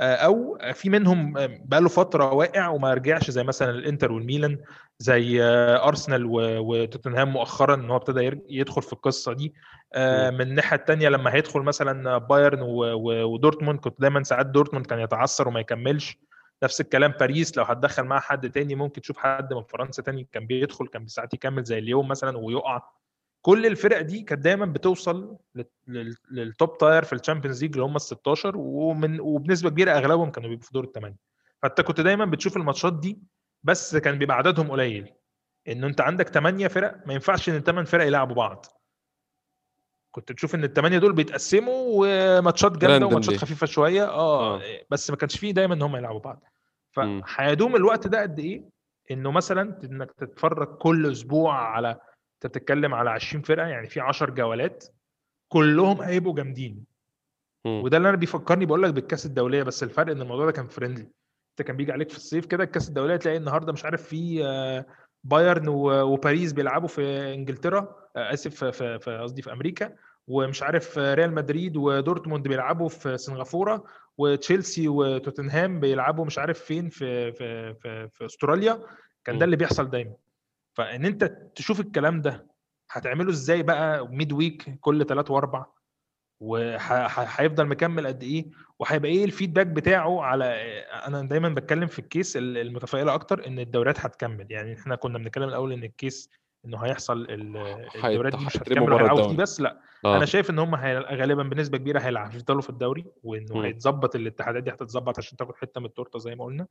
Speaker 2: أو في منهم بقى له فترة واقع وما رجعش زي مثلا الإنتر والميلان زي آه، أرسنال وتوتنهام مؤخرا إن هو ابتدى يدخل في القصة دي. آه، من الناحية الثانية لما هيدخل مثلا بايرن ودورتموند كنت دايما ساعات دورتموند كان يتعثر وما يكملش. نفس الكلام باريس لو هتدخل معاه حد تاني ممكن تشوف حد من فرنسا تاني كان بيدخل كان ساعات يكمل زي ليون مثلا ويقع. كل الفرق دي كانت دايما بتوصل لل- لل- لل top tier في ال Champions League اللي هم ال 16 ومن وبنسبة كبيرة أغلبهم كانوا بيبقوا في دور الثمانيه فأنت كنت دايما بتشوف الماتشات دي بس كان بيبقى عددهم قليل انه أنت عندك ثمانيه فرق ما ينفعش إن الثمان فرق يلعبوا بعض كنت تشوف إن الثمانيه دول بيتقسموا وماتشات
Speaker 1: جامدة.
Speaker 2: وماتشات خفيفة شوية آه
Speaker 1: آه.
Speaker 2: بس ما كانش فيه دايما إن هم يلعبوا بعض. فهيدوم الوقت ده قد إيه إنه مثلا إنك تتفرج كل أسبوع على أنت بتتكلم على 20 فرقة يعني في 10 جولات كلهم هيبقوا جامدين. وده اللي أنا بيفكرني بقول لك بالكأس الدولية بس الفرق إن الموضوع ده كان friendly أنت كان بيجي عليك في الصيف كده الكأس الدولية تلاقي النهارده مش عارف في آه، بايرن وباريس بيلعبوا في إنجلترا آه، آسف في- قصدي في أمريكا ومش عارف ريال مدريد ودورتموند بيلعبوا في سنغافورة وتشيلسي وتوتنهام بيلعبوا مش عارف فين في في في, في أستراليا كان. ده اللي بيحصل دايما فإن أنت تشوف الكلام ده هتعمله إزاي بقى midweek كل ثلاث وأربع؟ وهيفضل مكمل قد إيه؟ وهيبقى إيه ال feedback بتاعه على أنا دايما بتكلم في ال case ال- المتفائلة أكتر إن الدوريات هتكمل. يعني إحنا كنا بنتكلم الأول إن ال case إنه هيحصل ال- الدوريات دي مش هتكمل
Speaker 1: الدوري.
Speaker 2: بس لا.
Speaker 1: آه.
Speaker 2: أنا شايف إن هم هي- غالبا بنسبة كبيرة هيلعبوا هيفضلوا في الدوري
Speaker 1: وإنه.
Speaker 2: هيتظبط الاتحادات دي هتتظبط عشان تاخد حتة من التورتة زي ما قلنا.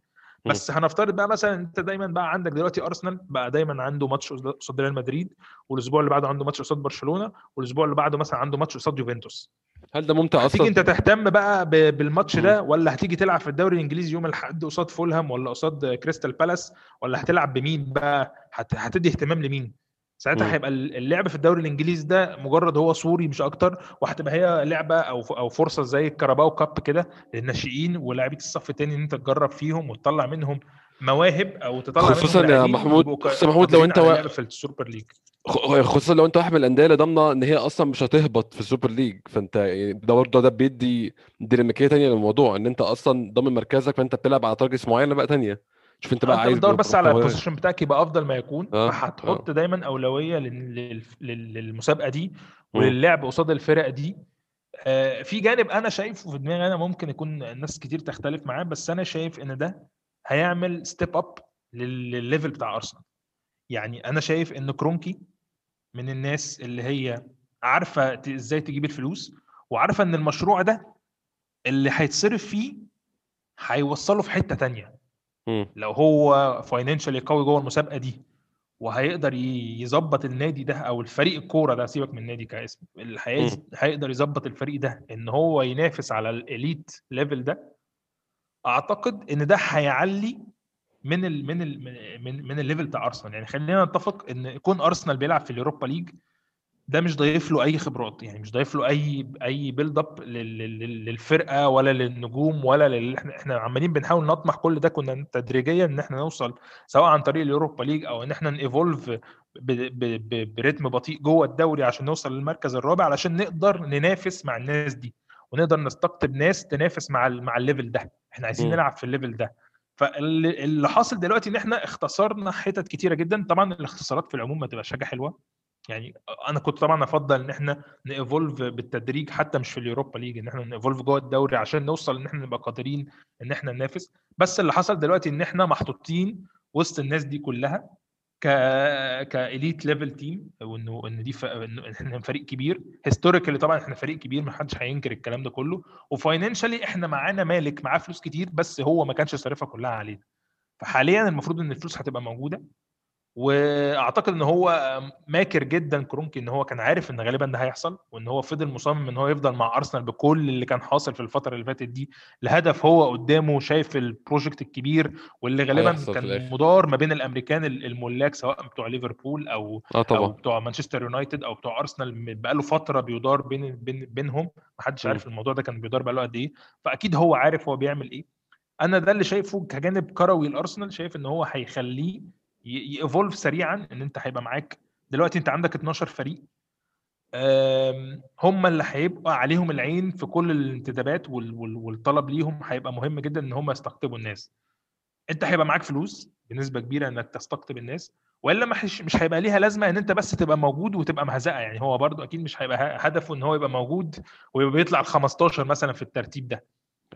Speaker 2: بس هنفترض بقى مثلا أنت دايما بقى عندك دلوقتي أرسنال بقى دايما عنده ماتش قصاد ريال مدريد والأسبوع اللي بعده عنده ماتش قصاد برشلونة والأسبوع اللي بعده مثلا عنده ماتش قصاد يوفنتوس.
Speaker 1: هل ده ممتع
Speaker 2: هتيجي
Speaker 1: أصلا؟
Speaker 2: أنت تهتم بقى بالماتش ده ولا هتيجي تلعب في الدوري الإنجليزي يوم الأحد قصاد فولهام ولا قصاد كريستال بالاس ولا هتلعب بمين بقى؟ هت- هتدي اهتمام لمين؟ ساعتها. هيبقى اللعب في الدوري الإنجليزي ده مجرد هو صوري مش أكتر وهتبقى هي لعبة أو أو فرصة زي ال Carabao Cup كده للناشئين ولاعيبة الصف الثاني إن أنت تجرب فيهم وتطلع منهم مواهب أو تطلع
Speaker 1: خصوصاً يا محمود- خصوصاً محمود لو أنت
Speaker 2: اللعب في ال Super
Speaker 1: League خصوصا لو أنت واحد من الأندية اللي ضامنة إن هي أصلا مش هتهبط في ال Super League فأنت يعني ده برضه ده بيدي ديناميكية تانية للموضوع إن أنت أصلا ضامن مركزك فأنت بتلعب على targets معينة بقى تانية شوف انت بقى عايز
Speaker 2: بتدور بس على.
Speaker 1: ال
Speaker 2: position بتاعك يبقى أفضل ما يكون.
Speaker 1: آه،
Speaker 2: فهتحط دايما أولوية لل- لل- لل- للمسابقة دي. وللعب قصاد الفرق دي. آه، في جانب أنا شايفه في دماغي أنا ممكن يكون الناس كتير تختلف معاه بس أنا شايف إن ده هيعمل step up لل level بتاع أرسنال. يعني أنا شايف إن كرونكي من الناس اللي هي عارفة إزاي تجيب الفلوس وعارفة إن المشروع ده اللي هيتصرف فيه هيوصله في حتة تانية. لو هو financially قوي جوه المسابقة دي وهيقدر يظبط النادي ده أو الفريق الكورة ده سيبك من النادي كاسم اللي هيقدر يظبط الفريق ده إن هو ينافس على ال elite level ده أعتقد إن ده هيعلي من ال من ال من من ال level بتاع أرسنال. يعني خلينا نتفق إن يكون أرسنال بيلعب في ال Europa League ده مش ضايف له أي خبرات يعني مش ضايف له أي أي build up للفرقة ولا للنجوم ولا لل... إحنا إحنا عمالين بنحاول نطمح كل ده كنا تدريجيا إن إحنا نوصل سواء عن طريق ال Europa League أو إن إحنا ن evolve ب... ب... ب... برتم بطيء جوه الدوري عشان نوصل للمركز الرابع علشان نقدر ننافس مع الناس دي ونقدر نستقطب ناس تنافس مع ال... مع ال level ده. إحنا عايزين
Speaker 1: م.
Speaker 2: نلعب في ال level ده. فاللي حاصل دلوقتي إن إحنا اختصرنا حتت كتيرة جدا. طبعا الاختصارات في العموم ما تبقاش حاجة حلوة. يعني أنا كنت طبعا أفضل إن إحنا ن evolve بالتدريج حتى مش في ال Europa League إن إحنا ن evolve جوه الدوري عشان نوصل إن إحنا نبقى قادرين إن إحنا ننافس. بس اللي حصل دلوقتي إن إحنا محطوطين وسط الناس دي كلها ك ك elite level team وإنه ان دي ف... إنه إحنا فريق كبير. historically طبعا إحنا فريق كبير ما حدش هينكر الكلام ده كله. و financially إحنا معانا مالك معاه فلوس كتير بس هو ما كانش صارفها كلها علينا. فحاليا المفروض إن الفلوس هتبقى موجودة. وأعتقد إن هو ماكر جدا كرونكي إن هو كان عارف إن غالبا ده هيحصل وإن هو فضل مصمم إن هو يفضل مع أرسنال بكل اللي كان حاصل في الفترة اللي فاتت دي. لهدف هو قدامه شايف ال project الكبير واللي غالبا كان. مدار ما بين الأمريكان الملاك سواء بتوع ليفربول
Speaker 1: أو
Speaker 2: أو
Speaker 1: طبعا.
Speaker 2: بتوع مانشستر يونايتد أو بتوع أرسنال بقاله فترة بيدار بين بين بينهم. محدش. عارف الموضوع ده كان بيدار بقاله قد إيه. فأكيد هو عارف هو بيعمل إيه. أنا ده اللي شايفه كجانب كروي الارسنال شايف إن هو هيخليه ييفولف سريعا إن أنت هيبقى معاك. دلوقتي أنت عندك 12 فريق. هم اللي هيبقى عليهم العين في كل الانتدابات وال- وال- والطلب ليهم. هيبقى مهم جدا إن هم يستقطبوا الناس. أنت هيبقى معاك فلوس بنسبة كبيرة إنك تستقطب الناس وإلا مش هيبقى ليها لازمة إن أنت بس تبقى موجود وتبقى مهزقه يعني هو برضو أكيد مش هيبقى هدفه إن هو يبقى موجود ويبقى بيطلع ال 15 مثلا في الترتيب ده.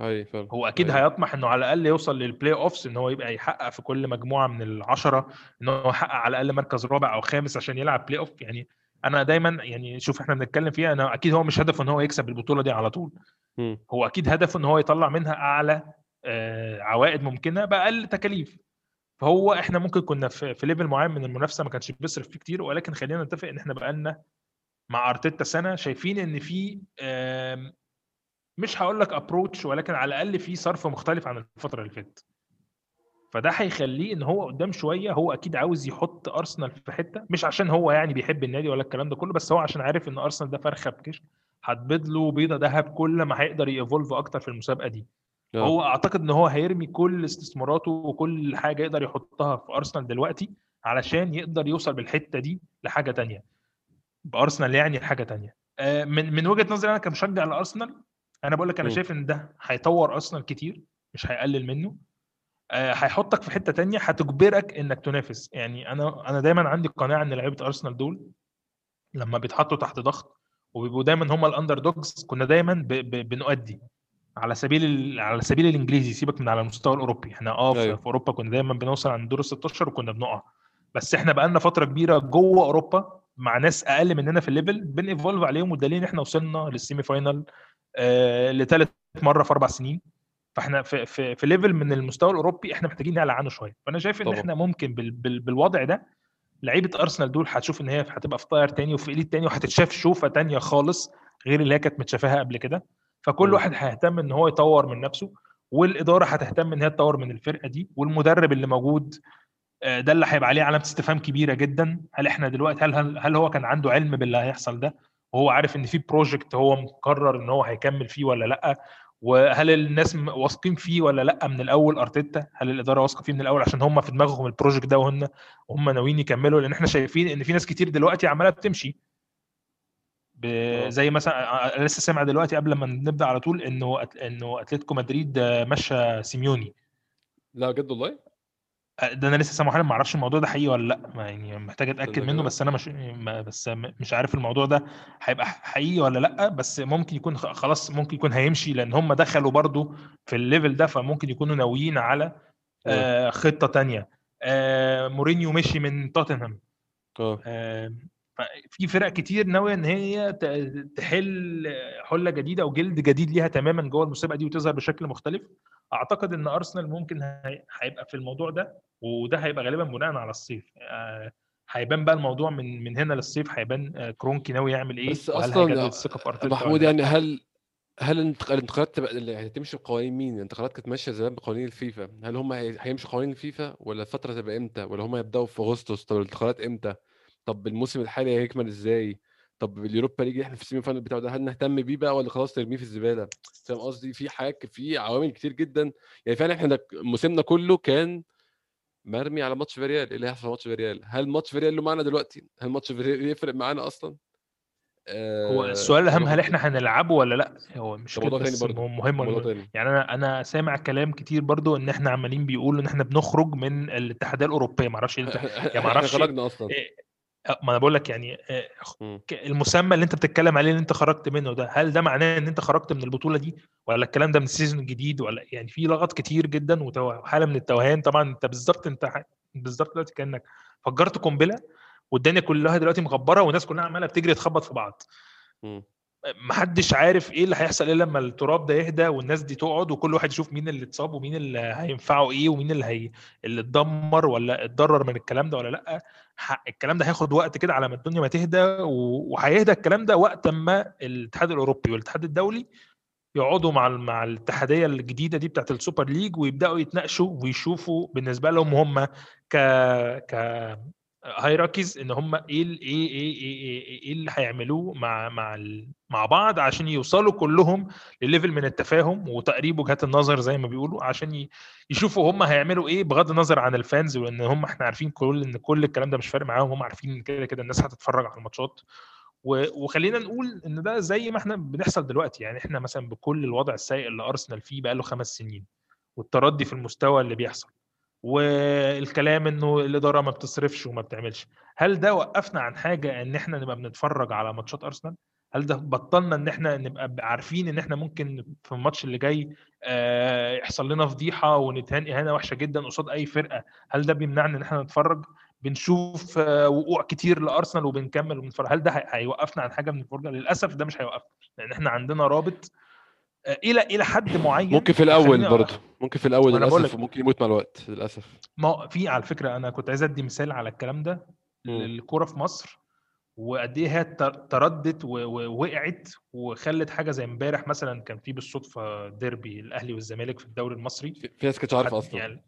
Speaker 1: اي فعلا
Speaker 2: هو أكيد
Speaker 1: أيوة.
Speaker 2: هيطمح إنه على الأقل يوصل لل playoffs إن هو يبقى يحقق في كل مجموعة من العشرة إن هو يحقق على الأقل مركز رابع أو خامس عشان يلعب playoff يعني أنا دايما يعني شوف إحنا بنتكلم فيها أنا أكيد هو مش هدفه إن هو يكسب البطولة دي على طول
Speaker 1: م.
Speaker 2: هو أكيد هدفه إن هو يطلع منها أعلى آه، عوائد ممكنة بأقل تكاليف فهو إحنا ممكن كنا في, في level معين من المنافسة ما كانش بيصرف فيه كتير ولكن خلينا نتفق إن إحنا بقالنا مع أرتيتا سنة شايفين إن في آم، مش هقول لك ابروتش ولكن على الأقل في صرف مختلف عن الفترة اللي فاتت. فده هيخليه إن هو قدام شوية هو أكيد عاوز يحط أرسنال في حتة مش عشان هو يعني بيحب النادي ولا الكلام ده كله بس هو عشان عارف إن أرسنال ده فرخة بكش هتبيض له بيضة ذهب كل ما هيقدر ييفولف أكتر في المسابقة دي.
Speaker 1: آه.
Speaker 2: هو أعتقد إن هو هيرمي كل استثماراته وكل حاجة يقدر يحطها في أرسنال دلوقتي علشان يقدر يوصل بالحتة دي لحاجة تانية. بأرسنال يعني لحاجه تانية. آه، من من وجهة نظري أنا كمشجع لأرسنال أنا بقول لك
Speaker 1: أنا.
Speaker 2: شايف إن ده هيطور ارسنال كتير مش هيقلل منه. آه، هيحطك في حتة تانية هتجبرك إنك تنافس. يعني أنا أنا دايما عندي قناعة إن لعيبة أرسنال دول لما بيتحطوا تحت ضغط وبيبقوا دايما هم الأندر دوجز كنا دايما ب... ب... بنؤدي على سبيل ال... على سبيل الإنجليزي. سيبك من على المستوى الأوروبي. إحنا آه في...
Speaker 1: أيوة.
Speaker 2: في أوروبا كنا دايما بنوصل عند دور ال 16 وكنا بنقع. بس إحنا بقالنا فترة كبيرة جوه أوروبا مع ناس أقل مننا في ال level بن evolve عليهم والدليل إن إحنا وصلنا لل semi final آه لثالث مرة في أربع سنين. فإحنا في في في level من المستوى الأوروبي إحنا محتاجين نعلى عنه شوية. فأنا شايف إن
Speaker 1: طبعا.
Speaker 2: إحنا ممكن بال بال بالوضع ده لعيبة أرسنال دول هتشوف إن هي هتبقى في tier تاني وفي elite تاني وهتتشاف شوفة تانية خالص غير اللي هي كانت متشافاها قبل كده. فكل. واحد هيهتم إن هو يطور من نفسه والإدارة هتهتم إن هي تطور من الفرقة دي والمدرب اللي موجود آه، ده اللي هيبقى عليه علامة استفهام كبيرة جدا. هل إحنا دلوقتي هل, هل هو كان عنده علم باللي هيحصل ده؟ وهو عارف إن في project هو مقرر إن هو هيكمل فيه ولا لأ وهل الناس واثقين فيه ولا لأ من الأول؟ أرتيتا هل الإدارة واثقة فيه من الأول؟ عشان هم في دماغهم ال project ده وهم هم ناويين يكملوا لأن إحنا شايفين إن في ناس كتير دلوقتي عمالة بتمشي.
Speaker 1: آه.
Speaker 2: زي مثلا أنا لسه سامع دلوقتي قبل ما نبدأ على طول إنه إنه أتلتيكو مدريد آه، مشى سيميوني.
Speaker 1: لا بجد والله؟
Speaker 2: ده أنا لسه سامعه حالا ما أعرفش الموضوع ده حقيقي ولا لأ؟ ما يعني محتاج
Speaker 1: أتأكد
Speaker 2: منه. بس أنا مش ما بس مش عارف الموضوع ده هيبقى حقيقي ولا لأ بس ممكن يكون خلاص ممكن يكون هيمشي لأن هم دخلوا برضو في ال level ده فممكن يكونوا ناويين على آه، خطة تانية. آه، مورينيو مشي من توتنهام. آه، في فرق كتير ناوية إن هي تحل حلة جديدة أو جلد جديد ليها تماما جوه المسابقة دي وتظهر بشكل مختلف. أعتقد إن أرسنال ممكن هي- هيبقى في الموضوع ده وده هيبقى غالبا بناء على الصيف آه، هيبان بقى الموضوع من من هنا للصيف هيبان آه، كرونكي ناوي يعمل إيه
Speaker 1: بس
Speaker 2: أصلا الثقة في أرتيتا
Speaker 1: محمود يعني. هل هل الانتق- الانتقالات تبقى اللي هتمشي بقوانين مين؟ الانتقالات كانت ماشية زمان بقوانين الفيفا، هل هم هي- هيمشوا قوانين الفيفا ولا الفترة تبقى إمتى؟ ولا هم يبداوا في أغسطس؟ طب الانتقالات إمتى؟ طب الموسم الحالي هيكمل إزاي؟ طب ال Europa League إحنا في ال semi final بتاعه ده هل نهتم بيه بقى ولا خلاص نرميه في الزبالة؟ فاهم قصدي؟ في حاجات في عوامل كتير جدا. يعني فعلا إحنا موسمنا كله كان مرمي على ماتش فيريال إيه اللي هيحصل في ماتش فيريال هل ماتش فيريال له معنى دلوقتي؟ هل ماتش فيريال يفرق معانا أصلا؟
Speaker 2: هو
Speaker 1: آه،
Speaker 2: السؤال
Speaker 1: الأهم
Speaker 2: هل إحنا هنلعبه ولا لأ؟ هو مش
Speaker 1: ده
Speaker 2: كده بس. مهم يعني أنا أنا سامع كلام كتير برضو إن إحنا عمالين بيقولوا إن إحنا بنخرج من الاتحاديه الاوروبيه معرفش إيه
Speaker 1: إحنا
Speaker 2: معرفش
Speaker 1: خرجنا أصلا.
Speaker 2: إيه- ما أنا بقول لك يعني آه،
Speaker 1: مم.
Speaker 2: ك- المسمى اللي أنت بتتكلم عليه اللي أنت خرجت منه ده هل ده معناه إن أنت خرجت من البطولة دي ولا الكلام ده من السيزون الجديد ولا يعني في لغط كتير جدا وحاله من التوهان طبعا أنت بالظبط أنت بالظبط دلوقتي كأنك فجرت قنبلة والدنيا كلها دلوقتي مغبرة والناس كلها عمالة بتجري تخبط في بعض
Speaker 1: مم.
Speaker 2: محدش عارف إيه اللي هيحصل إلا لما التراب ده يهدى والناس دي تقعد وكل واحد يشوف مين اللي اتصاب ومين اللي هينفعه إيه ومين اللي هي اللي اتدمر ولا اتضرر من الكلام ده ولا لأ. الكلام ده هياخد وقت كده على ما الدنيا ما تهدى وهيهدى الكلام ده وقت ما الاتحاد الأوروبي والاتحاد الدولي يقعدوا مع مع الاتحادية الجديدة دي بتاعت السوبر ليج ويبدأوا يتناقشوا ويشوفوا بالنسبة لهم هم ك ك hierarchies إن هم إيه ال- إيه إيه إيه إيه, إيه اللي هيعملوه مع مع مع بعض عشان يوصلوا كلهم لل level من التفاهم وتقريب وجهات النظر زي ما بيقولوا عشان يشوفوا هم هيعملوا إيه بغض النظر عن الفانز وإن هم إحنا عارفين كل إن كل الكلام ده مش فارق معاهم هم عارفين كده كده الناس هتتفرج على الماتشات. وخلينا نقول إن ده زي ما إحنا بنحصل دلوقتي يعني إحنا مثلا بكل الوضع السيء اللي ارسنال فيه بقاله خمس سنين والتردي في المستوى اللي بيحصل. والكلام إنه الإدارة ما بتصرفش وما بتعملش. هل ده وقفنا عن حاجة إن إحنا نبقى بنتفرج على ماتشات أرسنال؟ هل ده بطلنا إن إحنا نبقى عارفين إن إحنا ممكن في الماتش اللي جاي آه، يحصل لنا فضيحة ونتهان اهانه وحشة جدا قصاد أي فرقة هل ده بيمنعنا إن إحنا نتفرج؟ بنشوف آه، وقوع كتير لأرسنال وبنكمل وبنتفرج. هل ده هي- هيوقفنا عن حاجة من الفرجة؟ للأسف ده مش هيوقفنا لأن إحنا عندنا رابط إلى إلى حد معين
Speaker 1: ممكن في
Speaker 2: الأول
Speaker 1: برضه ممكن في
Speaker 2: الأول
Speaker 1: للأسف
Speaker 2: لك.
Speaker 1: وممكن يموت مع الوقت للأسف
Speaker 2: ما في على فكرة أنا كنت عايز أدي مثال على الكلام ده. للكورة في مصر وقد إيه هي تر- تردت ووقعت وخلت حاجة زي إمبارح مثلا كان في بالصدفة ديربي الأهلي والزمالك في الدوري المصري
Speaker 1: في ناس كانت
Speaker 2: عارفة
Speaker 1: أصلا
Speaker 2: يعني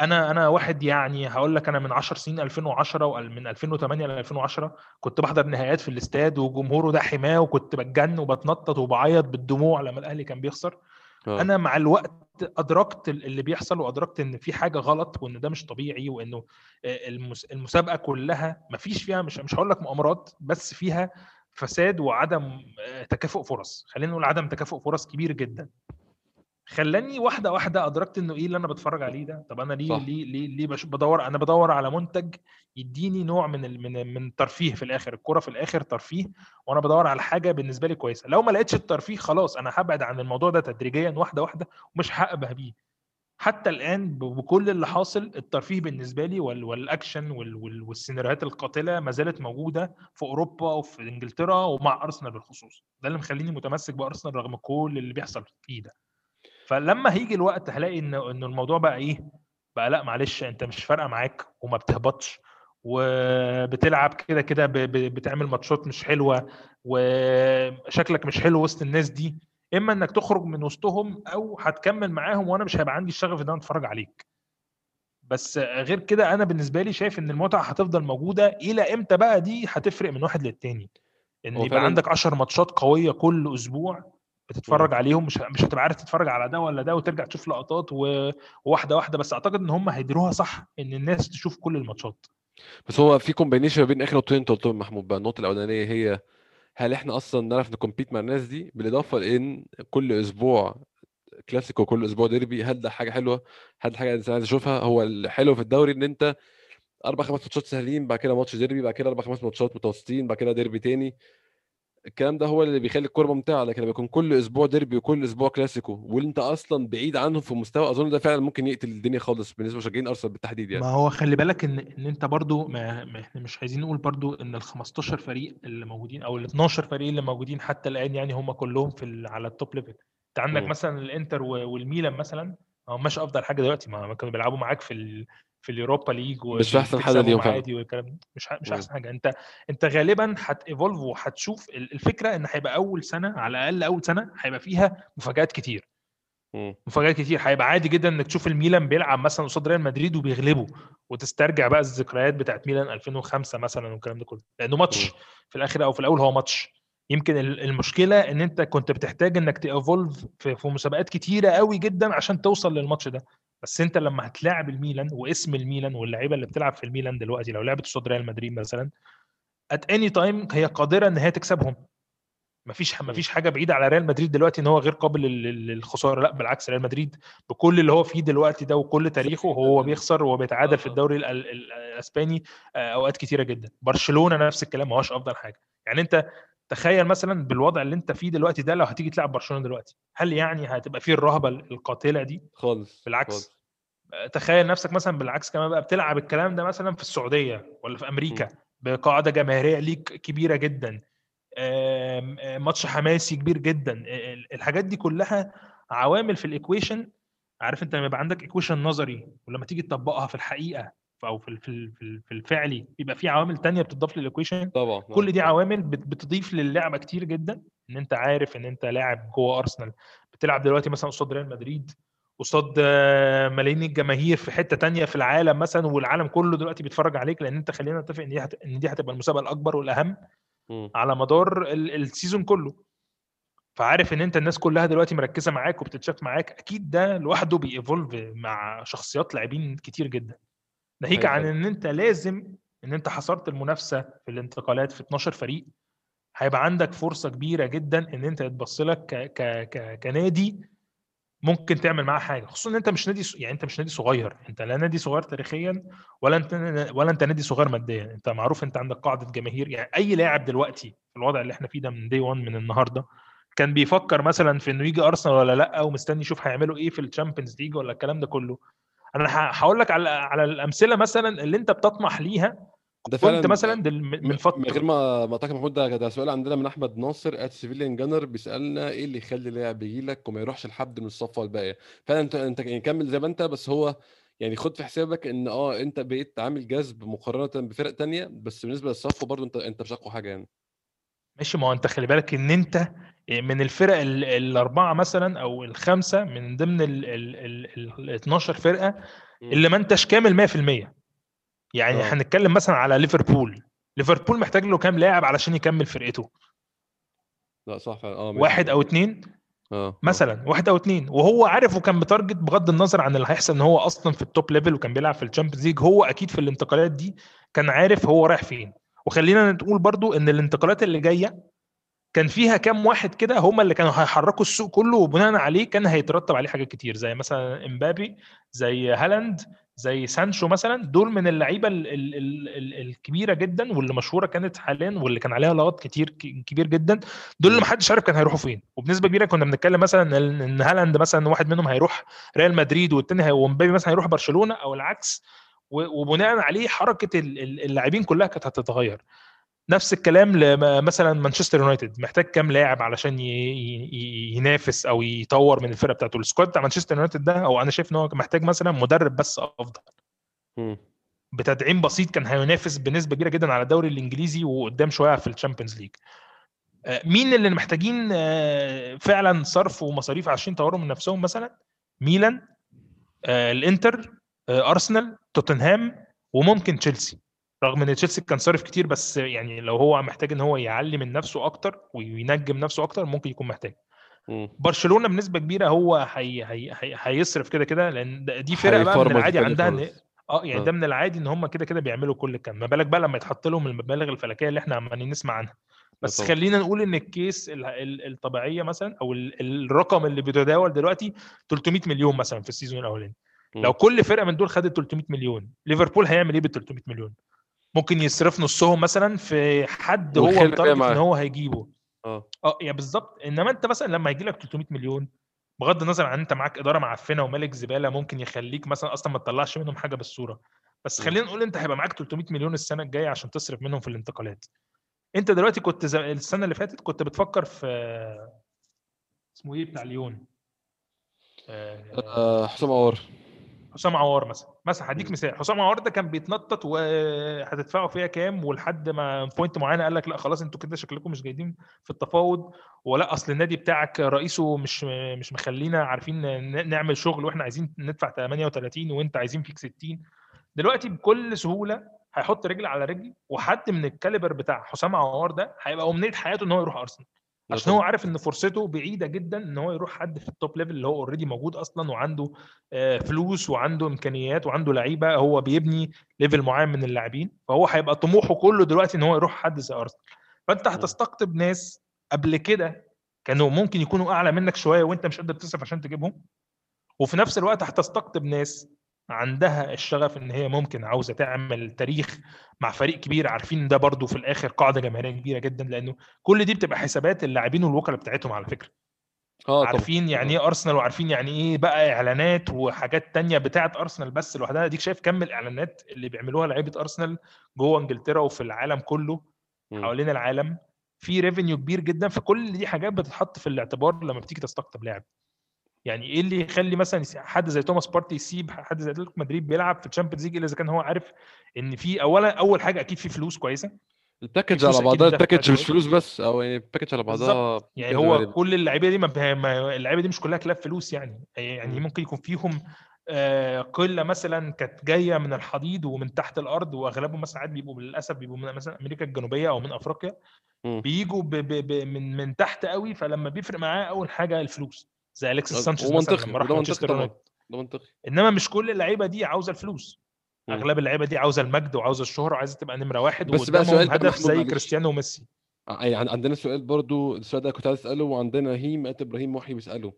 Speaker 2: أنا أنا واحد يعني هقول لك أنا من 10 سنين 2010 ومن 2008 ل 2010 كنت بحضر نهائيات في الاستاد وجمهوره ده حماة وكنت بتجن وبتنطط وبعيط بالدموع لما الأهلي كان بيخسر.
Speaker 1: آه.
Speaker 2: أنا مع الوقت أدركت اللي بيحصل وأدركت إن في حاجة غلط وإن ده مش طبيعي وإنه آه، المس- المسابقة كلها ما فيش فيها مش مش هقول لك مؤامرات بس فيها فساد وعدم آه، تكافؤ فرص. خلينا نقول عدم تكافؤ فرص كبير جدا. خلاني واحدة واحدة أدركت إنه إيه اللي أنا بتفرج عليه ده. طب أنا ليه
Speaker 1: صح.
Speaker 2: ليه ليه, ليه بش- بدور أنا بدور على منتج يديني نوع من ال- من من الترفيه في الآخر. الكورة في الآخر ترفيه وأنا بدور على حاجة بالنسبة لي كويسة. لو ما لقيتش الترفيه خلاص أنا هبعد عن الموضوع ده تدريجيا واحدة واحدة ومش هقبه بيه. حتى الآن بكل اللي حاصل الترفيه بالنسبة لي وال- والأكشن وال- وال- والسيناريوهات القاتلة ما زالت موجودة في أوروبا وفي إنجلترا ومع أرسنال بالخصوص. ده اللي مخليني متمسك بأرسنال رغم كل اللي بيحصل فيه ده. فلما هيجي الوقت هلاقي إن إن الموضوع بقى إيه بقى لأ معلش أنت مش فارقة معاك وما بتهبطش وبتلعب كده كده بتعمل ماتشات مش حلوة وشكلك مش حلو وسط الناس دي إما إنك تخرج من وسطهم أو هتكمل معاهم وأنا مش هيبقى عندي الشغف إن أنا أتفرج عليك. بس غير كده أنا بالنسبة لي شايف إن المتعة هتفضل موجودة إلى إمتى بقى دي هتفرق من واحد للتاني.
Speaker 1: إن
Speaker 2: يبقى عندك 10 ماتشات قوية كل أسبوع بتتفرج عليهم مش مش هتبقى عارف تتفرج على ده ولا ده وترجع تشوف لقطات وواحدة واحدة. بس أعتقد إن هم هيديروها صح إن الناس تشوف كل الماتشات.
Speaker 1: بس هو في combination بين آخر نقطتين أنت قلتهم محمود بقى النقطة الأولانية هي هل إحنا أصلا نعرف ن compete مع الناس دي؟ بالإضافة لإن كل أسبوع كلاسيكو كل أسبوع ديربي هل ده حاجة حلوة؟ هل ده حاجة الانسان عايز يشوفها هو الحلو في الدوري إن أنت أربع خمس ماتشات سهلين بعد كده ماتش ديربي بعد كده أربع خمس ماتشات متوسطين بعد كده ديربي تاني. الكلام ده هو اللي بيخلي الكورة ممتعة لكن لما يكون كل أسبوع ديربي وكل أسبوع كلاسيكو وأنت أصلا بعيد عنهم في مستوى أظن ده فعلا ممكن يقتل الدنيا خالص بالنسبة لمشجعين أرسنال بالتحديد يعني
Speaker 2: ما هو خلي بالك إن إن أنت برضو ما, ما إحنا مش عايزين نقول برضو إن ال 15 فريق اللي موجودين أو ال 12 فريق اللي موجودين حتى الآن يعني هم كلهم في على ال top level أنت عندك
Speaker 1: مم.
Speaker 2: مثلا الإنتر والميلان مثلا ما هماش أفضل حاجة دلوقتي ما كانوا بيلعبوا معاك في في اليوروبا ليج
Speaker 1: مش حاجة ليهم فعلا.
Speaker 2: عادي والكلام. مش مش. أحسن حاجة أنت أنت غالبا هت evolve وهتشوف ال- الفكرة إن هيبقى أول سنة على الأقل أول سنة هيبقى فيها مفاجآت كتير
Speaker 1: مم.
Speaker 2: مفاجآت كتير هيبقى عادي جدا إنك تشوف الميلان بيلعب مثلا قصاد ريال مدريد وبيغلبه وتسترجع بقى الذكريات بتاعت ميلان 2005 مثلا والكلام ده كله لأنه ماتش. في الآخر أو في الأول هو ماتش يمكن ال- المشكلة إن أنت كنت بتحتاج إنك ت evolve في, في مسابقات كتيرة قوي جدا عشان توصل للماتش ده بس انت لما هتلاعب الميلان واسم الميلان واللعيبة اللي بتلعب في الميلان دلوقتي لو لعبت قصاد ريال مدريد مثلا at any time هي قادرة إن هي تكسبهم مفيش. مفيش حاجة بعيدة على ريال مدريد دلوقتي إن هو غير قابل لل- للخسارة لا بالعكس ريال مدريد بكل اللي هو فيه دلوقتي ده وكل تاريخه هو بيخسر وبيتعادل في
Speaker 1: آه.
Speaker 2: الدوري ال- ال- ال- الأسباني آه، أوقات كتيرة جدا برشلونة نفس الكلام ما هوش أفضل حاجة يعني أنت تخيل مثلا بالوضع اللي أنت فيه دلوقتي ده لو هتيجي تلعب برشلونة دلوقتي هل يعني هتبقى فيه الرهبة القاتلة دي
Speaker 1: خالص
Speaker 2: بالعكس.
Speaker 1: خالص.
Speaker 2: تخيل نفسك مثلا بالعكس كمان بقى بتلعب الكلام ده مثلا في السعودية ولا في أمريكا بقاعدة جماهيرية ليك كبيرة جدا ماتش حماسي كبير جدا ال- الحاجات دي كلها عوامل في ال equation عارف أنت لما يبقى عندك equation نظري ولما تيجي تطبقها في الحقيقة أو في في في ال- في الفعلي بيبقى في عوامل تانية بتضاف لل equation.
Speaker 1: طبعا
Speaker 2: كل دي. عوامل بت- بتضيف للعبة كتير جدا إن أنت عارف إن أنت لاعب جوه أرسنال. بتلعب دلوقتي مثلا قصاد ريال مدريد قصاد آه، ملايين الجماهير في حتة تانية في العالم مثلا والعالم كله دلوقتي بيتفرج عليك لأن أنت خلينا نتفق إن دي إن دي هتبقى المسابقة الأكبر والأهم
Speaker 1: مم.
Speaker 2: على مدار ال- السيزون كله فعارف إن أنت الناس كلها دلوقتي مركزة معاك وبتتشاف معاك أكيد ده لوحده بييفولف مع شخصيات لاعبين كتير جدا ناهيك
Speaker 1: أيوة
Speaker 2: عن. إن أنت لازم إن أنت حصرت المنافسة في الانتقالات في 12 فريق هيبقى عندك فرصة كبيرة جدا إن أنت يتبص لك ك... ك... ك... كنادي ممكن تعمل معاه حاجة خصوصا إن أنت مش نادي يعني أنت مش نادي صغير أنت لا نادي صغير تاريخيا ولا أنت ولا أنت نادي صغير ماديا أنت معروف أنت عندك قاعدة جماهير يعني أي لاعب دلوقتي في الوضع اللي إحنا فيه ده من day 1 من النهارده كان بيفكر مثلا في إنه يجي أرسنال ولا لأ ومستني يشوف هيعملوا إيه في ال Champions League ولا الكلام ده كله. أنا هقول لك على على الأمثلة مثلا اللي أنت بتطمح ليها
Speaker 1: ده
Speaker 2: كنت
Speaker 1: فعلا
Speaker 2: مثلا دل- من
Speaker 1: من
Speaker 2: فتره
Speaker 1: غير ما ما محمود ده, ده سؤال عندنا من أحمد ناصر at Civilian Gunner بيسألنا إيه اللي يخلي لاعب يجي لك وما يروحش لحد من الصفوة الباقية؟ فعلا انت أنت يعني كمل زي ما أنت بس هو يعني خد في حسابك إن آه أنت بقيت عامل جذب مقارنة بفرق تانية بس بالنسبة للصفوة برضو انت أنت مش أقوى حاجة يعني.
Speaker 2: ماشي ما هو أنت خلي بالك إن أنت من الفرق ال- الأربعة مثلا أو الخمسة من ضمن ال ال ال ال 12
Speaker 1: فرقة.
Speaker 2: اللي ما أنتش كامل 100% يعني
Speaker 1: آه.
Speaker 2: هنتكلم مثلا على ليفربول ليفربول محتاج له كام لاعب علشان يكمل فرقته
Speaker 1: لا صح فعلا آه.
Speaker 2: واحد أو اتنين
Speaker 1: آه آه.
Speaker 2: مثلا واحد أو اتنين وهو عارف وكان متـ target بغض النظر عن اللي هيحصل إن هو أصلا في ال top level وكان بيلعب في ال Champions League هو أكيد في الانتقالات دي كان عارف هو رايح فين وخلينا نقول برضو إن الانتقالات اللي جاية كان فيها كام واحد كده هم اللي كانوا هيحركوا السوق كله وبناء عليه كان هيترتب عليه حاجات كتير زي مثلا إمبابي زي هالاند زي سانشو مثلا دول من اللعيبة ال ال ال ال الكبيرة جدا واللي مشهورة كانت حاليا واللي كان عليها لغط كتير كبير جدا. دول اللي
Speaker 1: مم.
Speaker 2: ما حدش عارف كان هيروحوا فين. وبنسبة كبيرة كنا بنتكلم مثلا إن هالاند مثلا واحد منهم هيروح ريال مدريد والتاني وإمبابي مثلا هيروح برشلونة أو العكس. وبناء عليه حركة ال- ال- اللاعبين كلها كانت هتتغير. نفس الكلام مثلا مانشستر يونايتد. محتاج كام لاعب علشان ينافس أو يطور من الفرقة بتاعته. ال squad بتاع مانشستر يونايتد ده أو أنا شايف إن هو محتاج مثلا مدرب بس
Speaker 1: أفضل.
Speaker 2: بتدعيم بسيط كان هينافس بنسبة كبيرة جدا على الدوري الإنجليزي وقدام شوية في ال Champions League. آه، مين اللي محتاجين آه، فعلا صرف ومصاريف عشان يطوروا من نفسهم مثلا؟ ميلان آه، الإنتر أرسنال توتنهام وممكن تشيلسي. رغم إن تشيلسي كان صارف كتير بس يعني لو هو محتاج إن هو يعلي من نفسه أكتر وينجم نفسه أكتر ممكن يكون محتاج
Speaker 1: مم.
Speaker 2: برشلونة بنسبة كبيرة هو هي هي هي هيصرف كده كده لأن دي فرقة بقى من العادي عندها
Speaker 1: إن.
Speaker 2: آه يعني
Speaker 1: آه.
Speaker 2: ده من العادي إن هم كده كده بيعملوا كل الكلام ما بالك بقى لما يتحط لهم المبالغ الفلكية اللي إحنا عمالين نسمع عنها بس
Speaker 1: طبعا.
Speaker 2: خلينا نقول إن ال case ال- ال- الطبيعية مثلا أو ال- الرقم اللي بيتداول دلوقتي 300 مليون مثلا في ال season
Speaker 1: الأولاني.
Speaker 2: لو كل فرقة من دول خدت 300 مليون ليفربول هيعمل إيه بال 300 مليون ممكن يصرف نصهم مثلا في حد هو متـ target
Speaker 1: إن.
Speaker 2: هو هيجيبه.
Speaker 1: آه.
Speaker 2: آه يا بالظبط. إنما أنت مثلا لما يجي لك 300 مليون بغض النظر عن أنت معاك إدارة معفنه ومالك زبالة ممكن يخليك مثلا أصلا ما تطلعش منهم حاجة بالصورة. بس. خلينا نقول أنت هيبقى معاك 300 مليون السنة الجاية عشان تصرف منهم في الانتقالات. أنت دلوقتي كنت زي السنة اللي فاتت كنت بتفكر في اسمه إيه؟ بتاع ليون. آه،
Speaker 1: آه، حسام عوار.
Speaker 2: حسام عوار مثلا. مثلا هديك. مثال. حسام عوار ده كان بيتنطط وهتدفعوا فيها كام؟ ولحد ما بوينت معينة قال لك لا خلاص أنتوا كده شكلكم مش جايين في التفاوض. ولا أصل النادي بتاعك رئيسه مش مش مخلينا عارفين نعمل شغل وإحنا عايزين ندفع 38 وانت عايزين فيك 60 دلوقتي بكل سهولة هيحط رجل على رجل واحد من ال caliber بتاع حسام عوار ده هيبقى أمنية حياته إن هو يروح
Speaker 1: أرسنال.
Speaker 2: عشان هو عارف إن فرصته بعيدة جدا إن هو يروح حد في ال top level اللي هو already موجود أصلا وعنده آه، فلوس وعنده إمكانيات وعنده لعيبة هو بيبني level معين من اللاعبين فهو هيبقى طموحه كله دلوقتي إن هو يروح حد زي أرسنال. فأنت هتستقطب ناس قبل كده كانوا ممكن يكونوا أعلى منك شوية وأنت مش قادر تصرف عشان تجيبهم وفي نفس الوقت هتستقطب ناس عندها الشغف إن هي ممكن عاوزة تعمل تاريخ مع فريق كبير عارفين ده برضو في الآخر قاعدة جماهيرية كبيرة جدا لأنه كل دي بتبقى حسابات اللاعبين والوكلاء بتاعتهم على فكرة.
Speaker 1: آه طبعا.
Speaker 2: عارفين يعني إيه أرسنال وعارفين يعني إيه بقى إعلانات وحاجات تانية بتاعة أرسنال بس لوحدها. أديك شايف كم الإعلانات اللي بيعملوها لعيبة أرسنال جوه إنجلترا وفي العالم كله. حوالين العالم. في ريفينيو كبير جدا فكل دي حاجات بتتحط في الاعتبار لما بتيجي تستقطب لاعب. يعني إيه اللي يخلي مثلا حد زي توماس بارتي يسيب حد زي أتلتيكو مدريد بيلعب في ال Champions League إلا إذا كان هو عارف إن في اولا أول حاجة أكيد في فلوس كويسة
Speaker 1: ال
Speaker 2: package
Speaker 1: على بعضها ال
Speaker 2: package
Speaker 1: مش؟ فلوس بس أو يعني ال package على بعضها
Speaker 2: يعني هو
Speaker 1: variable.
Speaker 2: كل اللعيبة دي ما اللعيبة دي مش كلها كلاب فلوس يعني يعني
Speaker 1: مم.
Speaker 2: ممكن يكون فيهم آه، قلة مثلا كانت جاية من الحضيض ومن تحت الأرض وأغلبهم مثلا ساعات بيبقوا للأسف بيبقوا من مثلا أمريكا الجنوبية أو من أفريقيا
Speaker 1: مم.
Speaker 2: بيجوا ب ب ب من من تحت قوي فلما بيفرق معاه أول حاجة الفلوس زي أليكسيس سانشيز مثلا
Speaker 1: ومنطقي
Speaker 2: لما راح
Speaker 1: طبعا ده منطقي.
Speaker 2: إنما مش كل اللعيبة دي عاوزة الفلوس.
Speaker 1: مم.
Speaker 2: أغلب اللعيبة دي عاوزة المجد وعاوزة الشهرة وعايزة تبقى نمرة واحد
Speaker 1: بس بقى سؤال
Speaker 2: هدف زي. كريستيانو وميسي.
Speaker 1: يعني عندنا سؤال برضو السؤال ده كنت عايز أسأله وعندنا هيم إبراهيم محي بيسأله.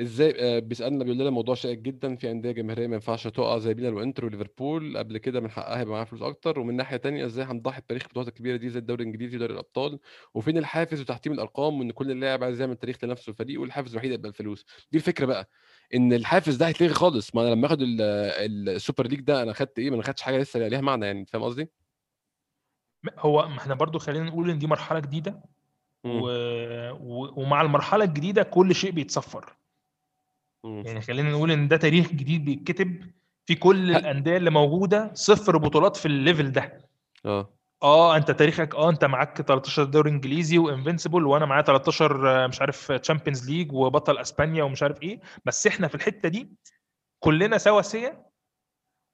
Speaker 1: إزاي آه، بيسألنا بيقول لنا موضوع شائك جدا في أندية جماهيرية ما ينفعش تقع زي ميلان وإنتر وليفربول قبل كده من حقها يبقى معاها فلوس أكتر ومن ناحية تانية إزاي هنضحي بتاريخ البطولات الكبيرة دي زي الدوري الإنجليزي ودوري الأبطال وفين الحافز وتحطيم الأرقام وإن كل لاعب عايز يعمل تاريخ لنفسه الفريق والحافز الوحيد يبقى الفلوس دي الفكرة بقى إن الحافز ده هيتلغي خالص ما أنا لما آخد ال- ال- ال Super League ده أنا خدت إيه ما أنا خدتش حاجة لسه ليها معنى يعني فاهم قصدي؟
Speaker 2: هو إحنا برضو خلينا نقول إن دي مرحلة
Speaker 1: جديدة.
Speaker 2: و... و... ومع المرحلة الجديدة كل شيء بيتصفر. يعني خلينا نقول إن ده تاريخ جديد بيتكتب في كل الأندية اللي موجودة صفر بطولات في ال level ده.
Speaker 1: آه.
Speaker 2: آه أنت تاريخك آه أنت معاك 13 دوري إنجليزي و invincible وأنا معايا 13 آه، مش عارف Champions League وبطل أسبانيا ومش عارف إيه. بس إحنا في الحتة دي كلنا سواسية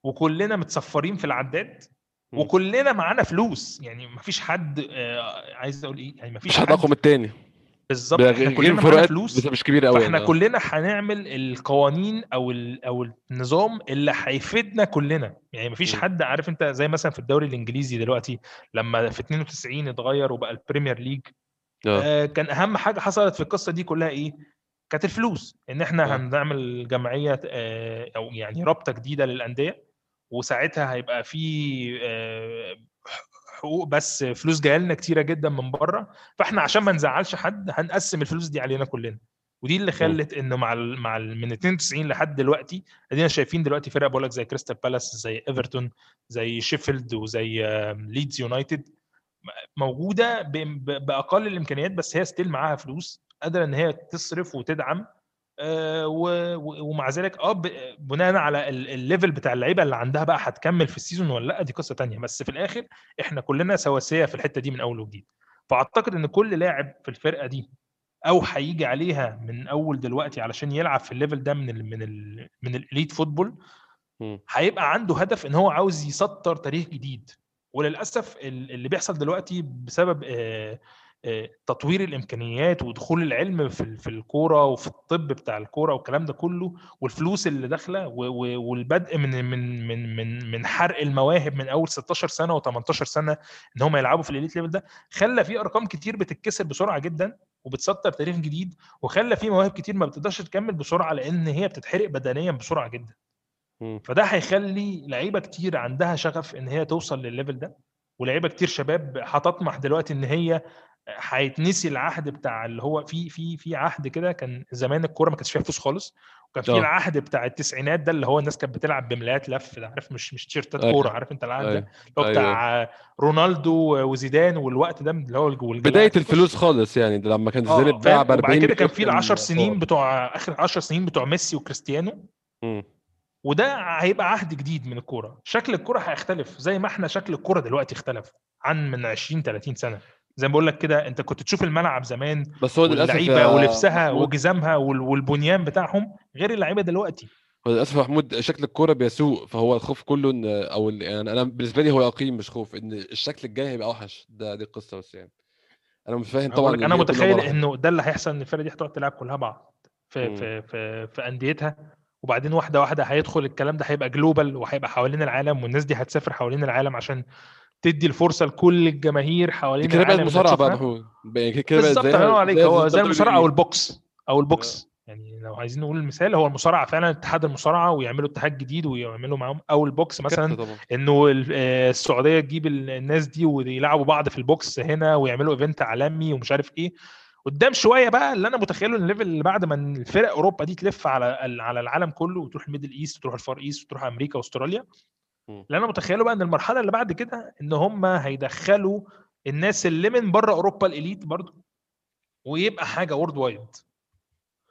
Speaker 2: وكلنا متصفرين في العداد. وكلنا معانا فلوس. يعني مفيش حد آه، عايز أقول إيه؟ يعني مفيش
Speaker 1: حد
Speaker 2: حد
Speaker 1: أقوى من التاني.
Speaker 2: بالظبط
Speaker 1: إحنا
Speaker 2: كلنا معانا فلوس
Speaker 1: بس مش كبيرة قوي
Speaker 2: فإحنا
Speaker 1: يعني. آه.
Speaker 2: كلنا هنعمل القوانين أو ال- أو النظام اللي هيفيدنا كلنا يعني مفيش
Speaker 1: م.
Speaker 2: حد عارف أنت زي مثلا في الدوري الإنجليزي دلوقتي لما في 92 اتغير وبقى ال Premier
Speaker 1: League
Speaker 2: آه آه كان أهم حاجة حصلت في القصة دي كلها إيه كانت الفلوس إن إحنا
Speaker 1: آه.
Speaker 2: هنعمل جمعية آه أو يعني رابطة جديدة للأندية وساعتها هيبقى في آه حقوق بس فلوس جاية لنا كتيرة جدا من بره. فإحنا عشان ما نزعلش حد هنقسم الفلوس دي علينا كلنا. ودي اللي خلت إنه مع ال مع ال من 92 لحد دلوقتي أدينا شايفين دلوقتي فرق بقول لك زي كريستال بالاس زي إيفرتون زي شيفيلد وزي ليدز يونايتد. موجودة بأقل الإمكانيات بس هي still معاها فلوس قادرة إن هي تصرف وتدعم. ومع ذلك آه بناء على ال- ال level بتاع اللعيبة اللي عندها بقى هتكمل في ال season ولا لأ دي قصة تانية. بس في الآخر إحنا كلنا سواسية في الحتة دي من أول وجديد. فأعتقد إن كل لاعب في الفرقة دي أو هيجي عليها من أول دلوقتي علشان يلعب في ال level ده من ال من ال من ال elite
Speaker 1: football.
Speaker 2: هيبقى عنده هدف إن هو عاوز يسطر تاريخ جديد. وللأسف ال- اللي بيحصل دلوقتي بسبب آه، آه، تطوير الإمكانيات ودخول العلم في في الكورة وفي الطب بتاع الكورة والكلام ده كله والفلوس اللي داخلة والبدء من من من من من حرق المواهب من أول 16 سنة و18 سنة إن هم يلعبوا في ال elite level ده خلى في أرقام كتير بتتكسر بسرعة جدا وبتسطر تاريخ جديد وخلى في مواهب كتير ما بتقدرش تكمل بسرعة لأن هي بتتحرق بدنيا بسرعة جدا. فده هيخلي لعيبة كتير عندها شغف إن هي توصل للل level ده ولعيبة كتير شباب هتطمح دلوقتي إن هي هيتنسي العهد بتاع اللي هو في في في عهد كده كان زمان الكورة ما كانش فيها فلوس خالص وكان في
Speaker 1: آه.
Speaker 2: العهد بتاع التسعينات ده اللي هو الناس كانت بتلعب بملايات لف ده عارف مش مش تيشيرتات
Speaker 1: أيوة.
Speaker 2: كورة عارف انت العهد ده
Speaker 1: أيوه
Speaker 2: اللي هو. بتاع رونالدو وزيدان والوقت ده اللي هو بداية.
Speaker 1: الفلوس خالص يعني ده لما كان زيدان اتباع ب 40
Speaker 2: وبعد كده كان في ال 10 سنين بتوع آخر 10 سنين بتوع ميسي وكريستيانو
Speaker 1: م.
Speaker 2: وده هيبقى عهد جديد من الكورة شكل الكورة هيختلف زي ما إحنا شكل الكورة دلوقتي اختلف عن من 20 30 سنة زي ما بقول لك كده انت كنت تشوف الملعب زمان
Speaker 1: بس هو للأسف
Speaker 2: واللعيبة
Speaker 1: يا
Speaker 2: ولبسها
Speaker 1: محمود
Speaker 2: وجزامها وال- والبنيان بتاعهم غير اللعيبة دلوقتي.
Speaker 1: للأسف يا محمود شكل الكورة بيسوء فهو الخوف كله إن أو يعني أنا بالنسبة لي هو يقين مش خوف إن الشكل الجاي هيبقى أوحش. ده دي القصة بس يعني. أنا مش فاهم طبعا أنا
Speaker 2: متخيل إنه ده اللي هيحصل إن الفرقة دي هتقعد تلعب كلها بعض في
Speaker 1: مم.
Speaker 2: في في في أنديتها وبعدين واحدة واحدة هيدخل الكلام ده هيبقى global وهيبقى حوالين العالم والناس دي هتسافر حوالين العالم عشان تدي الفرصة لكل الجماهير حوالين
Speaker 1: كده بقت مصارعة بقى بقى كده
Speaker 2: بالظبط الله عليك. هو زي المصارعة
Speaker 1: أو
Speaker 2: البوكس أو البوكس. يعني لو عايزين نقول المثال هو المصارعة فعلا اتحاد المصارعة ويعملوا اتحاد جديد ويعملوا معاهم أو البوكس مثلا إنه آه، السعودية تجيب ال- الناس دي ويلعبوا بعض في البوكس هنا ويعملوا event عالمي ومش عارف إيه. قدام شوية بقى اللي أنا متخيله إن ال level اللي بعد ما الفرق أوروبا دي تلف على على العالم كله وتروح ال Middle East وتروح ال Far East وتروح أمريكا
Speaker 1: وأستراليا.
Speaker 2: اللي أنا متخيله بقى إن المرحلة اللي بعد كده إن هم هيدخلوا الناس اللي من بره أوروبا ال elite برضو ويبقى حاجة worldwide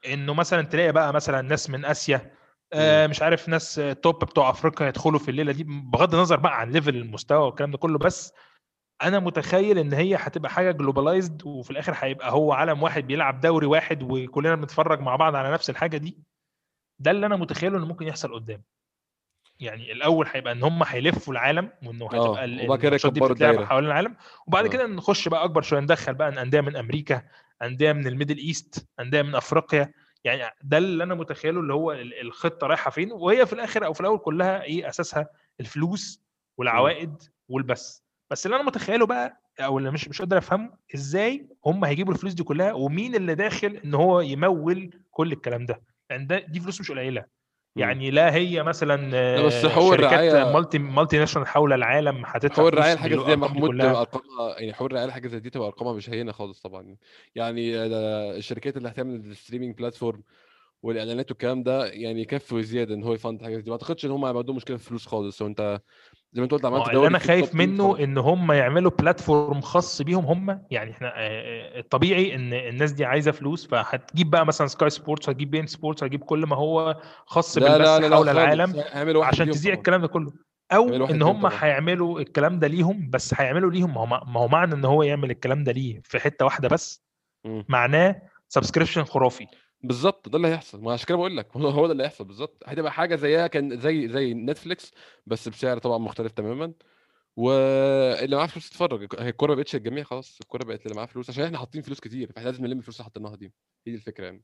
Speaker 2: إنه مثلا تلاقي بقى مثلا ناس من آسيا آه مش عارف ناس top بتوع أفريقيا يدخلوا في الليلة دي بغض النظر بقى عن level المستوى والكلام ده كله بس أنا متخيل إن هي هتبقى حاجة globalized وفي الآخر هيبقى هو عالم واحد بيلعب دوري واحد وكلنا بنتفرج مع بعض على نفس الحاجة دي. ده اللي أنا متخيله إنه ممكن يحصل قدام. يعني الأول هيبقى إن هم هيلفوا العالم وإنه
Speaker 1: آه
Speaker 2: هتبقى الماتشات دي بتتلعب حوالين العالم. وبعد
Speaker 1: آه.
Speaker 2: كده نخش بقى أكبر شوية ندخل بقى أندية من أمريكا أندية من ال Middle East أندية من أفريقيا. يعني ده اللي أنا متخيله اللي هو ال- الخطة رايحة فين. وهي في الآخر أو في الأول كلها إيه أساسها الفلوس. والعوائد والبث بس اللي أنا متخيله بقى أو اللي مش مش قادر أفهمه إزاي هم هيجيبوا الفلوس دي كلها ومين اللي داخل إن هو يمول كل الكلام ده. لأن ده دي فلوس مش
Speaker 1: قليلة.
Speaker 2: يعني لا هي مثلا
Speaker 1: لا بس
Speaker 2: آه،
Speaker 1: حقوق
Speaker 2: شركات الرعاية multi multinational حول العالم هتدفع
Speaker 1: حقوق
Speaker 2: الرعاية
Speaker 1: الحاجة زي محمود ارقامها يعني حقوق الرعاية الحاجة زي دي تبقى أرقامها مش هينة خالص طبعا. يعني ده الشركات اللي هتعمل ال streaming platform والإعلانات والكلام ده يعني يكفي زيادة إن هو ي fund حاجة دي. ما أعتقدش إن هم هيبقى عندهم مشكلة في الفلوس خالص. وانت زي ما أنت قلت عملت
Speaker 2: اللي
Speaker 1: دوري أنا
Speaker 2: خايف منه إن هم يعملوا platform خاص بيهم هم. يعني إحنا آه، آه، الطبيعي إن الناس دي عايزة فلوس فهتجيب بقى مثلا Sky Sports هتجيب beIN Sports هتجيب كل ما هو خاص
Speaker 1: لا لا
Speaker 2: بالبث
Speaker 1: لا لا
Speaker 2: حول العالم عشان تذيع الكلام ده كله. أو
Speaker 1: إن
Speaker 2: هم هيعملوا الكلام ده ليهم بس هيعملوا ليهم. ما هو معنى إن هو يعمل الكلام ده ليه؟ في حتة واحدة بس. معناه subscription خرافي.
Speaker 1: بالظبط ده اللي هيحصل. ما عشان كده بقول لك هو ده اللي هيحصل بالظبط هتبقى حاجة زيها كان زي زي Netflix بس بسعر طبعا مختلف تماما. واللي معاه فلوس يتفرج. هي الكورة ما بقتش الجميع خلاص الكورة بقت اللي معاه فلوس. عشان إحنا حاطين فلوس كتير فإحنا لازم نلم الفلوس اللي حطيناها دي. هي دي الفكرة يعني.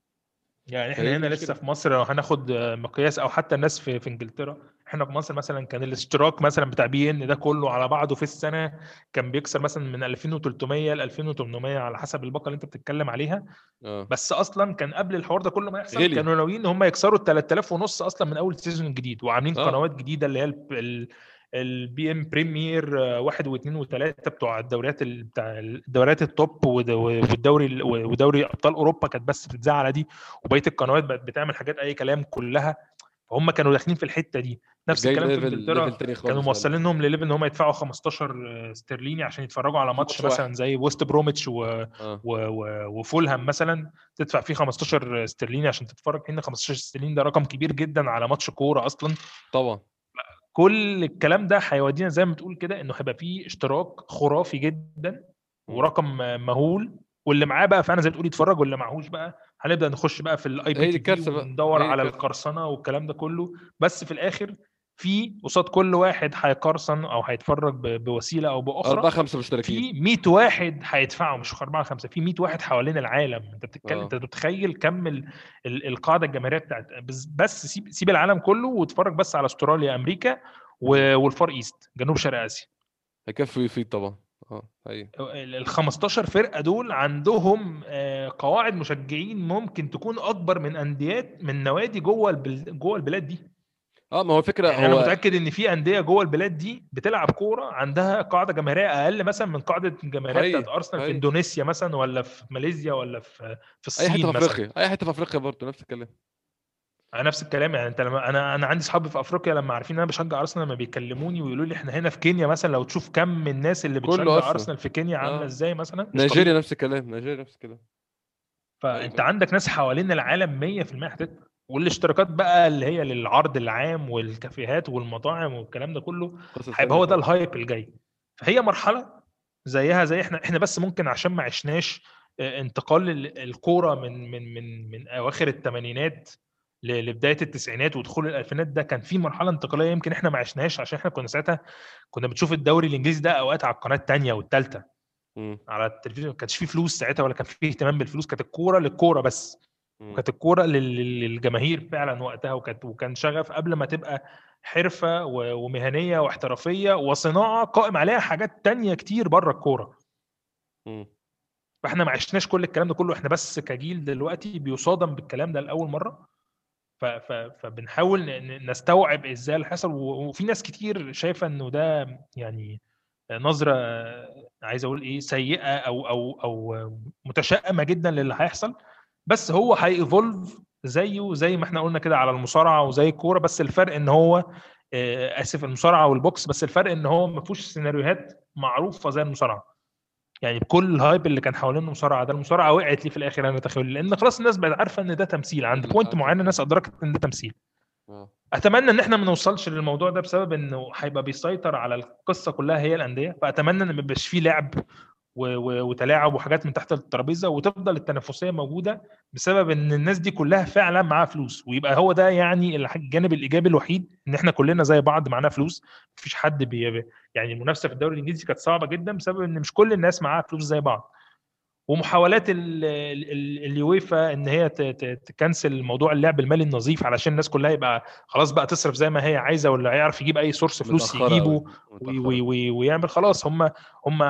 Speaker 2: يعني
Speaker 1: إحنا
Speaker 2: هنا لسه في مصر لو هناخد مقياس أو حتى الناس في في إنجلترا إحنا في مصر مثلا كان الاشتراك مثلا بتاع beIN ده كله على بعضه في السنة كان بيكسر مثلا من 2300 ل 2800 على حسب الباقه اللي انت بتتكلم عليها.
Speaker 1: آه.
Speaker 2: بس أصلا كان قبل الحوار ده كله ما يحصل
Speaker 1: غلي.
Speaker 2: كانوا ناويين إن هم يكسروا ال 3000 ونص أصلا من أول season الجديد وعاملين
Speaker 1: آه.
Speaker 2: قنوات جديدة اللي هي ال beIN Premier واحد واثنين وثلاثة بتوع الدوريات ال- بتاع الدوريات ال top والدوري ال- ودوري أبطال أوروبا كانت بس بتتذاع على دي وبقية القنوات بقت بتعمل حاجات أي كلام كلها. فهم كانوا داخلين في الحتة دي. نفس الكلام في
Speaker 1: إنجلترا
Speaker 2: كانوا موصلينهم لل level إن هم يدفعوا 15 استرليني عشان يتفرجوا على ماتش مثلا زي ويست بروميتش و...
Speaker 1: آه.
Speaker 2: و... و... وفولهام مثلا تدفع فيه 15 استرليني عشان تتفرج. هنا 15 استرليني ده رقم كبير جدا على ماتش كورة أصلا.
Speaker 1: طبعا.
Speaker 2: كل الكلام ده هيودينا زي ما بتقول كده إنه هيبقى فيه اشتراك خرافي جدا. ورقم مهول. واللي معاه بقى فعلا زي ما بتقول يتفرج واللي معهوش بقى هنبدأ نخش بقى في
Speaker 1: ال IPTV
Speaker 2: وندور على القرصنة والكلام ده كله. بس في الآخر في قصاد كل واحد هيقرصن أو هيتفرج بوسيلة أو بأخرى.
Speaker 1: أربعة خمسة مشتركين.
Speaker 2: في 100 واحد هيدفعوا مش 4 5 في 100 واحد حوالين العالم. أنت بتتكلم
Speaker 1: آه.
Speaker 2: أنت متخيل كم ال... ال... القاعدة الجماهيرية بتاعت بس, بس سيب سيب العالم كله واتفرج بس على أستراليا
Speaker 1: أمريكا.
Speaker 2: و... وال Far East جنوب شرق آسيا.
Speaker 1: هيكفي ويفيد طبعا. آه هي
Speaker 2: ال ال 15 فرقة دول عندهم آه، قواعد مشجعين ممكن تكون أكبر من أنديات من نوادي جوه البل... جوه البلاد دي.
Speaker 1: آه ما هو الفكرة
Speaker 2: يعني أنا
Speaker 1: هو
Speaker 2: متأكد إن في أندية جوه البلاد دي بتلعب كورة عندها قاعدة جماهيرية أقل مثلا من قاعدة الجماهيريه بتاعت أرسنال في إندونيسيا مثلا ولا في ماليزيا ولا في في
Speaker 1: أي حتة
Speaker 2: الصين
Speaker 1: في أفريقيا أي حتة في أفريقيا برضه نفس الكلام.
Speaker 2: أنا نفس الكلام يعني أنت لما أنا أنا عندي اصحابي في أفريقيا لما عارفين إن أنا بشجع أرسنال لما بيكلموني ويقولوا لي إحنا هنا في كينيا مثلا لو تشوف كم من الناس اللي بتشجع أرسنال في كينيا عاملة
Speaker 1: آه.
Speaker 2: إزاي مثلا؟
Speaker 1: نيجيريا نفس الكلام نيجيريا نفس الكلام.
Speaker 2: فأنت
Speaker 1: فاهم
Speaker 2: عندك ناس حوالين العالم 100% هتدفع والاشتراكات بقى اللي هي للعرض العام والكافيهات والمطاعم والكلام ده كله هيبقى هو ده
Speaker 1: ال
Speaker 2: hype الجاي. فهي مرحلة زيها زي إحنا إحنا بس ممكن عشان ما عشناش آه، انتقال ال- الكورة من من من من أواخر الثمانينات لبداية التسعينات ودخول الألفينات ده كان في مرحلة انتقالية يمكن إحنا ما عشناهاش عشان إحنا كنا ساعتها كنا بنشوف الدوري الإنجليزي ده أوقات على القناة الثانية والثالثه. على التلفزيون ما كانش فيه فلوس ساعتها ولا كان فيه اهتمام بالفلوس كانت الكورة للكورة بس. وكانت الكورة لل- لل- للجماهير فعلا وقتها وكانت وكان شغف قبل ما تبقى حرفة ومهنية واحترافية وصناعة قائم عليها حاجات تانية كتير بره
Speaker 1: الكورة.
Speaker 2: فإحنا ما عشناش كل الكلام ده كله إحنا بس كجيل دلوقتي بيصادم بالكلام ده لأول مرة فبنحاول نستوعب إزاي اللي حصل وفي ناس كتير شايفة إنه ده يعني نظرة عايز أقول إيه سيئة أو أو أو متشائمة جدا للي هيحصل بس هو هيفولف زيه زي ما إحنا قلنا كده على المصارعة وزي الكورة بس الفرق إن هو آه، آسف المصارعة والبوكس بس الفرق إن هو ما فيهوش سيناريوهات معروفة زي المصارعة. يعني بكل ال hype اللي كان حوالين المصارعة ده المصارعة وقعت ليه في الآخر أنا تخيل لأن خلاص الناس بقت عارفة إن ده تمثيل عند point
Speaker 1: حصل.
Speaker 2: معينه الناس أدركت إن ده تمثيل
Speaker 1: آه.
Speaker 2: أتمنى إن إحنا ما نوصلش للموضوع ده بسبب إنه هيبقى بيسيطر على القصة كلها هي الأندية فأتمنى إن ما يبقاش فيه لعب وتلاعب وحاجات من تحت الترابيزة وتفضل التنافسية موجودة بسبب إن الناس دي كلها فعلا معاها فلوس. ويبقى هو ده يعني الجانب الإيجابي الوحيد إن إحنا كلنا زي بعض معانا فلوس. مفيش حد بي يعني المنافسة في الدوري الإنجليزي كانت صعبة جدا بسبب إن مش كل الناس معاها فلوس زي بعض. ومحاولات ال- ال- ال- اليويفا إن هي ت cancel موضوع اللعب المالي النظيف علشان الناس كلها يبقى خلاص بقى تصرف زي ما هي عايزة ولا هيعرف يجيب أي source فلوس يجيبه ويعمل خلاص. هم هم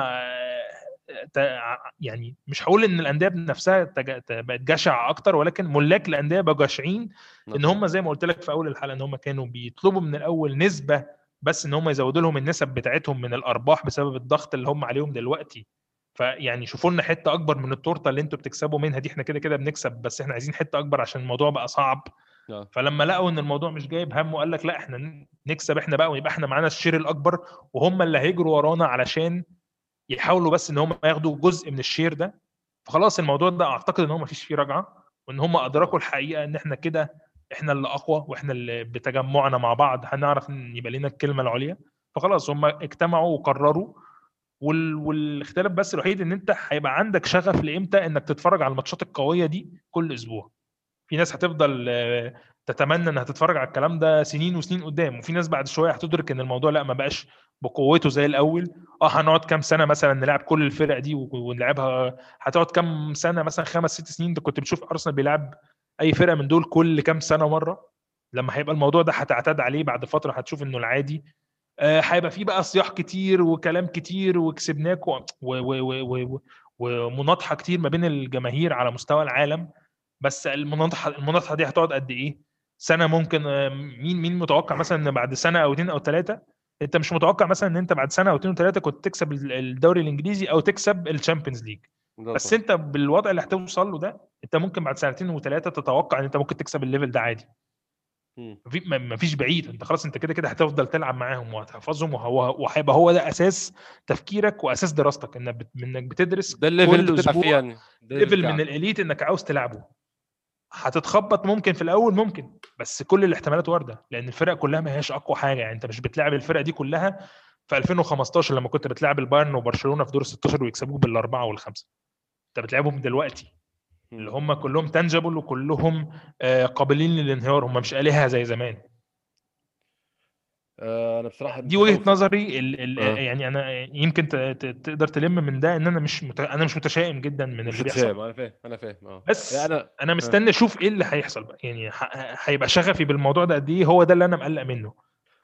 Speaker 2: يعني مش هقول إن الأندية بنفسها ت- بقت جشعة أكتر ولكن ملاك الأندية بقوا جشعين إن هم زي ما قلت لك في أول الحلقة إن هم كانوا بيطلبوا من الأول نسبة بس إن هم يزودوا لهم النسب بتاعتهم من الأرباح بسبب الضغط اللي هم عليهم دلوقتي. فيعني شوفوا لنا حتة أكبر من التورتة اللي أنتوا بتكسبوا منها دي إحنا كده كده بنكسب بس إحنا عايزين حتة أكبر عشان الموضوع بقى صعب.
Speaker 1: آه.
Speaker 2: فلما لقوا إن الموضوع مش جايب هم وقال لك لا إحنا نكسب إحنا بقى ويبقى إحنا معانا ال share الأكبر وهم اللي هيجروا ورانا علشان يحاولوا بس إن هم ياخدوا جزء من ال share ده. فخلاص الموضوع ده أعتقد إن هو مفيش فيه رجعة وإن هم أدركوا الحقيقة إن إحنا كده إحنا اللي أقوى وإحنا اللي بتجمعنا مع بعض هنعرف إن يبقى لنا الكلمة العليا. فخلاص هم اجتمعوا وقرروا وال... والاختلاف بس الوحيد إن أنت هيبقى عندك شغف لإمتى إنك تتفرج على الماتشات القوية دي كل أسبوع. في ناس هتفضل تتمنى إنها تتفرج على الكلام ده سنين وسنين قدام وفي ناس بعد شوية هتدرك إن الموضوع لأ ما بقاش بقوته زي الأول. آه هنقعد كام سنة مثلا نلعب كل الفرق دي ونلعبها. هتقعد كام سنة مثلا خمس ست سنين أنت كنت بتشوف أرسنال بيلعب أي فرقة من دول كل كام سنة مرة. لما هيبقى الموضوع ده هتعتاد عليه بعد فترة هتشوف إنه العادي. آه، هيبقى فيه بقى صياح كتير وكلام كتير وكسبناك و- و- و- و- و- ومناطحة كتير ما بين الجماهير على مستوى العالم. بس المناطحة المناطحة دي هتقعد قد إيه؟ سنة ممكن آه، مين مين متوقع مثلا إن بعد سنة أو اتنين أو ثلاثة انت مش متوقع مثلا إن أنت بعد سنة أو اتنين وثلاثه كنت تكسب ال- الدوري الإنجليزي أو تكسب ال Champions
Speaker 1: League
Speaker 2: بس. أنت بالوضع اللي هتوصل له ده أنت ممكن بعد سنتين وثلاثه تتوقع إن أنت ممكن تكسب ال level ده عادي
Speaker 1: مم.
Speaker 2: مفي- ما ما فيش بعيد أنت خلاص أنت كده كده هتفضل تلعب معاهم وهتحفظهم وهيبقى هو ده أساس تفكيرك وأساس دراستك إنك بت- إنك بتدرس
Speaker 1: ده ال level
Speaker 2: كل
Speaker 1: فيه يعني
Speaker 2: level من.
Speaker 1: ال
Speaker 2: elite إنك عاوز تلعبه هتتخبط ممكن في الأول ممكن بس كل الاحتمالات واردة لأن الفرق كلها ما هياش أقوى حاجة. يعني أنت مش بتلعب الفرق دي كلها في 2015 لما كنت بتلعب البايرن وبرشلونة في دور ال 16 ويكسبوك بالأربعة والخمسة. أنت بتلعبهم دلوقتي. اللي هم كلهم تنجبل وكلهم آه، قابلين للانهيار هم مش آلهة زي زمان.
Speaker 1: أنا بصراحة
Speaker 2: دي
Speaker 1: وجهة.
Speaker 2: نظري ال ال
Speaker 1: آه.
Speaker 2: يعني أنا يمكن تقدر تلم من ده إن أنا مش مت... أنا مش متشائم جدا من اللي بيحصل.
Speaker 1: متشائم أنا فاهم أنا فاهم آه.
Speaker 2: بس
Speaker 1: أنا
Speaker 2: أنا مستني أشوف إيه اللي هيحصل بقى. يعني ه- هيبقى شغفي بالموضوع ده قد إيه؟ هو ده اللي أنا مقلق منه.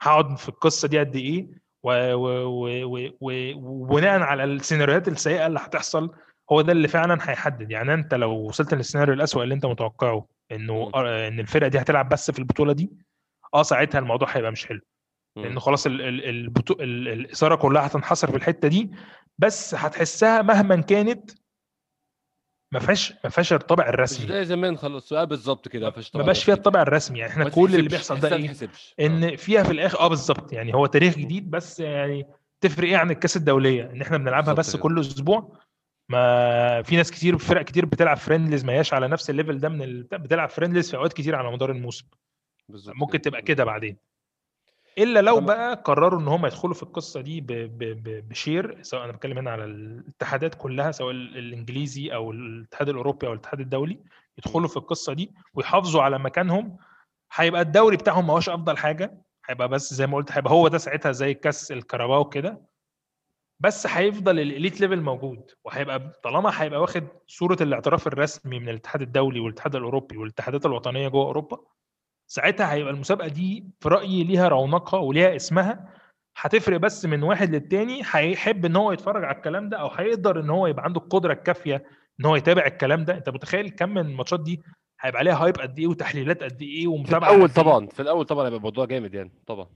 Speaker 2: هقعد في القصة دي قد إيه؟ و- و- و- و- وبناء على السيناريوهات السيئة اللي هتحصل هو ده اللي فعلا هيحدد. يعني أنت لو وصلت للسيناريو الأسوأ اللي أنت متوقعه
Speaker 1: إنه.
Speaker 2: آه، إن الفرقة دي هتلعب بس في البطولة دي آه ساعتها الموضوع هيبقى مش حلو.
Speaker 1: لأن.
Speaker 2: خلاص ال ال البطو... ال الإثارة كلها هتنحصر في الحتة دي بس هتحسها مهما كانت ما فيهاش ما فيهاش الطابع
Speaker 1: مش
Speaker 2: الرسمي
Speaker 1: زي زمان خلاص بالظبط كده
Speaker 2: ما
Speaker 1: طبعا
Speaker 2: بقاش فيها. الطابع الرسمي يعني إحنا
Speaker 1: ما
Speaker 2: كل اللي بيحصل ده إيه
Speaker 1: تتحسبش. آه.
Speaker 2: ان فيها في الآخر آه بالظبط يعني هو تاريخ جديد بس يعني تفرق إيه عن الكأس الدولية إن إحنا بنلعبها بس. كل أسبوع ما في ناس كتير فرق كتير بتلعب friendlies ما هياش على نفس ال level ده من ال... بتلعب friendlies في أوقات كتير على مدار الموسم
Speaker 1: بالظبط
Speaker 2: ممكن تبقى كده بعدين إلا لو بقى قرروا إن هم يدخلوا في القصة دي ب... ب... ب... بشير سواء أنا بتكلم هنا على الاتحادات كلها سواء ال- الإنجليزي أو الاتحاد الأوروبي أو الاتحاد الدولي يدخلوا في القصة دي ويحافظوا على مكانهم هيبقى الدوري بتاعهم ما هوش أفضل حاجة هيبقى بس زي ما قلت هيبقى هو ده ساعتها زي كاس الكاراباو كده بس هيفضل ال elite level موجود وهيبقى طالما هيبقى واخد صورة الاعتراف الرسمي من الاتحاد الدولي والاتحاد الأوروبي والاتحادات الوطنية جوه أوروبا ساعتها هيبقى المسابقة دي في رأيي ليها رونقها وليها اسمها. هتفرق بس من واحد للتاني هيحب إن هو يتفرج على الكلام ده أو هيقدر إن هو يبقى عنده القدرة الكافية إن هو يتابع الكلام ده. أنت متخيل كم من الماتشات دي هيبقى عليها هايب قد إيه وتحليلات قد إيه
Speaker 1: في
Speaker 2: ومتابعة
Speaker 1: الأول
Speaker 2: قد إيه؟
Speaker 1: طبعا في الأول طبعا هيبقى الموضوع جامد يعني طبعا.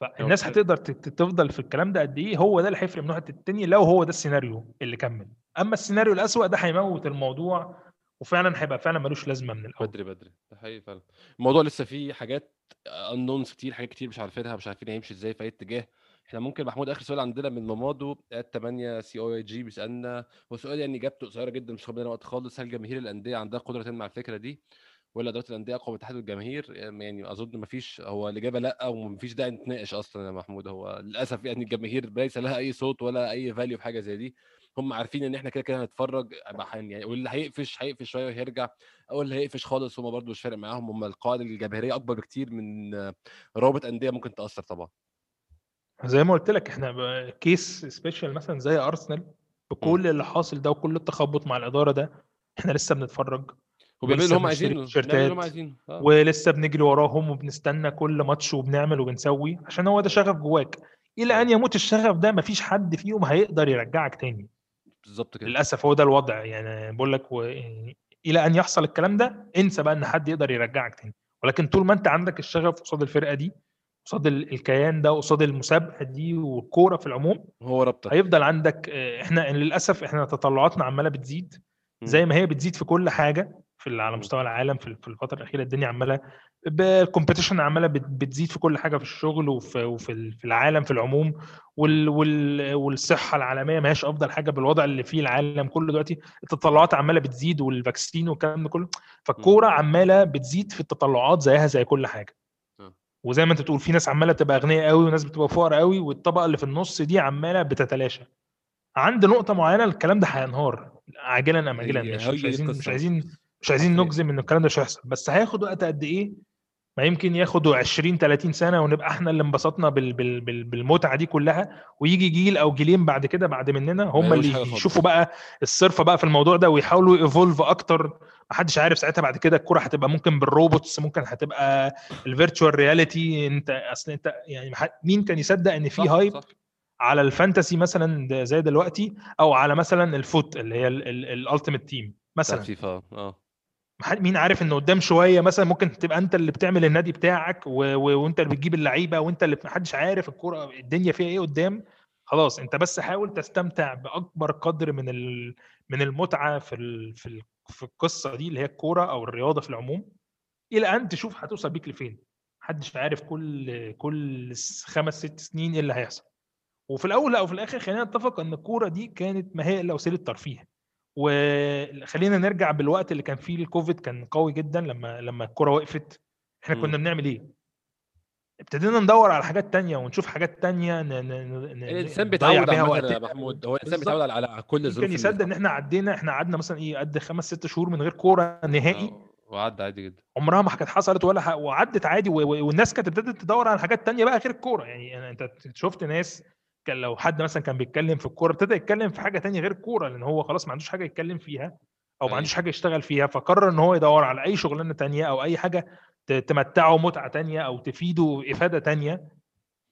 Speaker 2: فالناس هتقدر تفضل في الكلام ده قد إيه هو ده اللي هيفرق من واحد للتاني لو هو ده السيناريو اللي كمل. أما السيناريو الأسوأ ده هيموت الموضوع وفعلا هيبقى فعلا ملوش لازمة من الأول.
Speaker 1: بدري بدري. ده حقيقي فعلا. الموضوع لسه فيه حاجات unknowns كتير حاجات كتير مش عارفينها مش عارفين هيمشي إزاي في أي اتجاه. إحنا ممكن محمود آخر سؤال عندنا من مامادو ات 8 سي أو اي جي بيسألنا هو سؤال يعني إجابته قصيرة جدا مش خد وقت خالص. هل جماهير الأندية عندها قدرة تمنع الفكرة دي؟ ولا إدارة الأندية أقوى من اتحاد الجماهير؟ يعني أظن ما فيش هو الإجابة لأ وما فيش داعي نتناقش أصلا يا محمود. هو للأسف يعني الجماهير ليس لها أي صوت ولا أي value في حاجة زي دي. هم عارفين إن إحنا كده كده هنتفرج يعني واللي هيقفش هيقفش شوية وهيرجع أو اللي هيقفش خالص هم برضو مش فارق معاهم هم القاعده الجماهيرية أكبر بكتير من روابط أندية ممكن تأثر طبعا.
Speaker 2: زي ما قلت لك إحنا case special مثلا زي ارسنال بكل اللي حاصل ده وكل التخبط مع الإدارة ده إحنا لسه بنتفرج
Speaker 1: وبيعملوا اللي هم عايزينه اللي هم عايزينه آه.
Speaker 2: ولسه بنجري وراهم وبنستنى كل ماتش وبنعمل وبنسوي عشان هو ده شغف جواك. إلى أن يموت الشغف ده مفيش حد فيهم هيقدر يرجعك تاني.
Speaker 1: بالظبط كده.
Speaker 2: للأسف هو ده الوضع. يعني بقول لك و... يعني إلى أن يحصل الكلام ده انسى بقى إن حد يقدر يرجعك تاني. ولكن طول ما أنت عندك الشغف قصاد الفرقة دي قصاد ال- الكيان ده قصاد المسابقة دي والكورة في العموم
Speaker 1: هو ربطك.
Speaker 2: هيفضل عندك آه، إحنا للأسف إحنا تطلعاتنا عمالة بتزيد. زي ما هي بتزيد في كل حاجة في على. مستوى العالم في الفترة الأخيرة الدنيا عمالة ال competition عمالة بت- بتزيد في كل حاجة في الشغل وفي في العالم في العموم وال وال والصحة العالمية ما هياش أفضل حاجة بالوضع اللي فيه العالم كله دلوقتي التطلعات عمالة بتزيد وال vaccine والكلام ده كله فالكورة عمالة بتزيد في التطلعات زيها زي كل حاجة
Speaker 1: آه.
Speaker 2: وزي ما انت تقول في ناس عمالة تبقى أغنياء قوي وناس بتبقى فقراء قوي والطبقة اللي في النص دي عمالة بتتلاشى عند نقطة معينة الكلام ده هينهار عاجلا أم اجلا مش, عايزين مش. عايزين مش عايزين. نجزم إن الكلام ده مش هيحصل بس هياخد وقت قد إيه ما يمكن ياخدوا 20 30 سنة ونبقى إحنا اللي انبسطنا بال بال بال بالمتعة دي كلها ويجي جيل أو جيلين بعد كده بعد مننا هم اللي. يشوفوا بقى الصرفه بقى في الموضوع ده ويحاولوا evolve أكتر محدش عارف ساعتها بعد كده الكوره هتبقى ممكن بال robots ممكن هتبقى ال virtual reality انت أصل انت يعني مين كان يصدق إن في hype
Speaker 1: صح.
Speaker 2: على ال fantasy مثلا زي دلوقتي أو على مثلا ال FUT اللي هي ال Ultimate
Speaker 1: Team
Speaker 2: مثلا
Speaker 1: فيفا
Speaker 2: آه مين عارف ان قدام شوية مثلا ممكن تبقى أنت اللي بتعمل النادي بتاعك و... و... وأنت اللي بتجيب اللعيبة وأنت اللي محدش عارف الكورة الدنيا فيها إيه قدام. خلاص أنت بس حاول تستمتع بأكبر قدر من ال... من المتعة في ال... في ال... في القصة دي اللي هي الكورة أو الرياضة في العموم. إلى أن تشوف هتوصل بيك لفين. محدش عارف كل كل خمس ست سنين إيه اللي هيحصل. وفي الأول لا وفي الآخر خلينا نتفق إن الكورة دي كانت ما هي الا وسيله ترفيه. وخلينا نرجع بالوقت اللي كان فيه الكوفيد كان قوي جدا لما لما الكورة وقفت
Speaker 1: إحنا.
Speaker 2: كنا بنعمل إيه؟ ابتدينا ندور على حاجات تانية ونشوف حاجات تانية ن... ن... ن... الإنسان
Speaker 1: بيتعود عامة يا. محمود هو
Speaker 2: الإنسان.
Speaker 1: بيتعود على على كل الظروف
Speaker 2: يمكن يصدق إن إحنا عدينا إحنا قعدنا مثلا إيه قد خمس ست شهور من غير كورة نهائي
Speaker 1: وعدى عادي جدا
Speaker 2: عمرها ما كانت حصلت ولا ح... وعدت عادي و... والناس كانت ابتدت تدور على حاجات تانية بقى غير الكورة يعني أنت شفت ناس كان لو حد مثلا كان بيتكلم في الكورة ابتدى يتكلم في حاجة تانية غير الكورة لأن هو خلاص ما عندوش حاجة يتكلم فيها أو ما. عندوش حاجة يشتغل فيها فقرر إن هو يدور على أي شغلانة تانية أو أي حاجة تمتعه متعة تانية أو تفيده إفادة تانية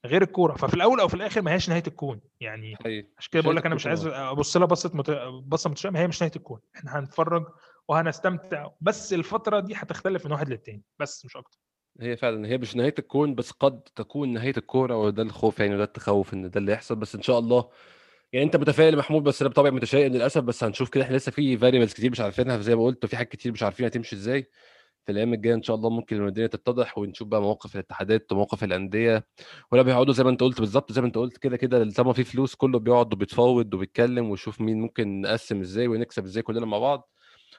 Speaker 2: غير الكورة. ففي الأول أو في الآخر ما هياش نهاية الكون. يعني عشان كده بقول لك أنا مش عايز أبص لها بصة مت... بصة متشابهه هي مش نهاية الكون. إحنا هنتفرج وهنستمتع بس الفترة دي هتختلف من واحد للتاني بس مش أكتر.
Speaker 1: هي فعلا هي مش نهاية الكون بس قد تكون نهاية الكورة وده الخوف يعني وده التخوف إن ده اللي يحصل. بس إن شاء الله يعني أنت متفائل محمود بس أنا بطبعي متشائم للأسف. بس هنشوف كده إحنا لسه في فاريبلز كتير مش عارفينها. زي ما قلت وفي حاجات كتير مش عارفين هتمشي إزاي. في الأيام الجاية إن شاء الله ممكن الدنيا تتضح ونشوف بقى مواقف الاتحادات ومواقف الأندية. ولا بيقعدوا زي ما أنت قلت بالظبط زي ما أنت قلت كده كده طالما في فلوس كله بيقعد وبيتفاوض وبيتكلم ويشوف مين ممكن نقسم إزاي ونكسب إزاي كلنا مع بعض.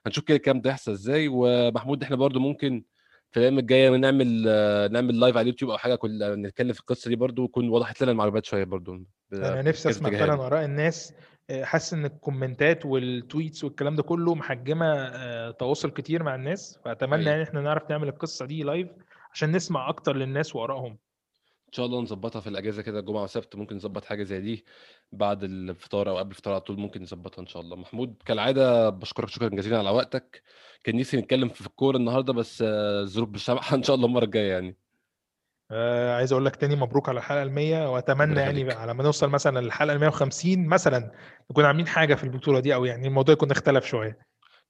Speaker 1: هنشوف كده الكلام ده يحصل إزاي. ومحمود إحنا برضو ممكن في الأيام الجاية نعمل نعمل live على اليوتيوب أو حاجة كل نتكلم في القصة دي برضو ويكون وضحت لنا المعلومات شوية برضو
Speaker 2: أنا نفسي أسمع فعلا آراء الناس حاسس إن الكومنتات وال tweets والكلام ده كله محجمة تواصل كتير مع الناس فأتمنى يعني إحنا نعرف نعمل القصة دي live عشان نسمع أكتر للناس وآرائهم.
Speaker 1: إن شاء الله نظبطها في الأجازة كده جمعة وسبت ممكن نظبط حاجة زي دي بعد الفطار أو قبل الفطار على طول ممكن نظبطها إن شاء الله. محمود كالعادة بشكرك شكرا جزيلا على وقتك. كان نفسي نتكلم في الكورة النهارده بس الظروف مش سامحة إن شاء الله المرة الجاية يعني.
Speaker 2: آه عايز أقول لك تاني مبروك على الحلقة ال100 وأتمنى يعني على ما نوصل مثلا للحلقة ال150 مثلا نكون عاملين حاجة في البطولة دي أو يعني الموضوع يكون اختلف شوية.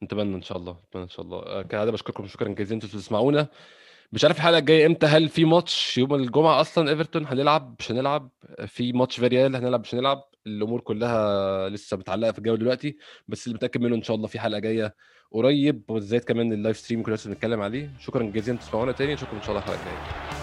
Speaker 1: نتمنى إن شاء الله نتمنى إن شاء الله. كالعادة بشكركم شكرا جزيلا أنتوا بتسمعونا. مش عارف الحلقة الجاية إمتى هل في ماتش يوم الجمعة أصلا إيفرتون هنلعب؟ مش هنلعب. في ماتش فيريال هنلعب مش هنلعب. الأمور كلها لسه متعلقة في الجو دلوقتي بس اللي متأكد منه إن شاء الله في حلقة جاية قريب وبالذات كمان ال live stream كنا لسه بنتكلم عليه. شكرا جزيلا تسمعونا تاني. نشوفكم إن شاء الله الحلقة
Speaker 3: الجاية.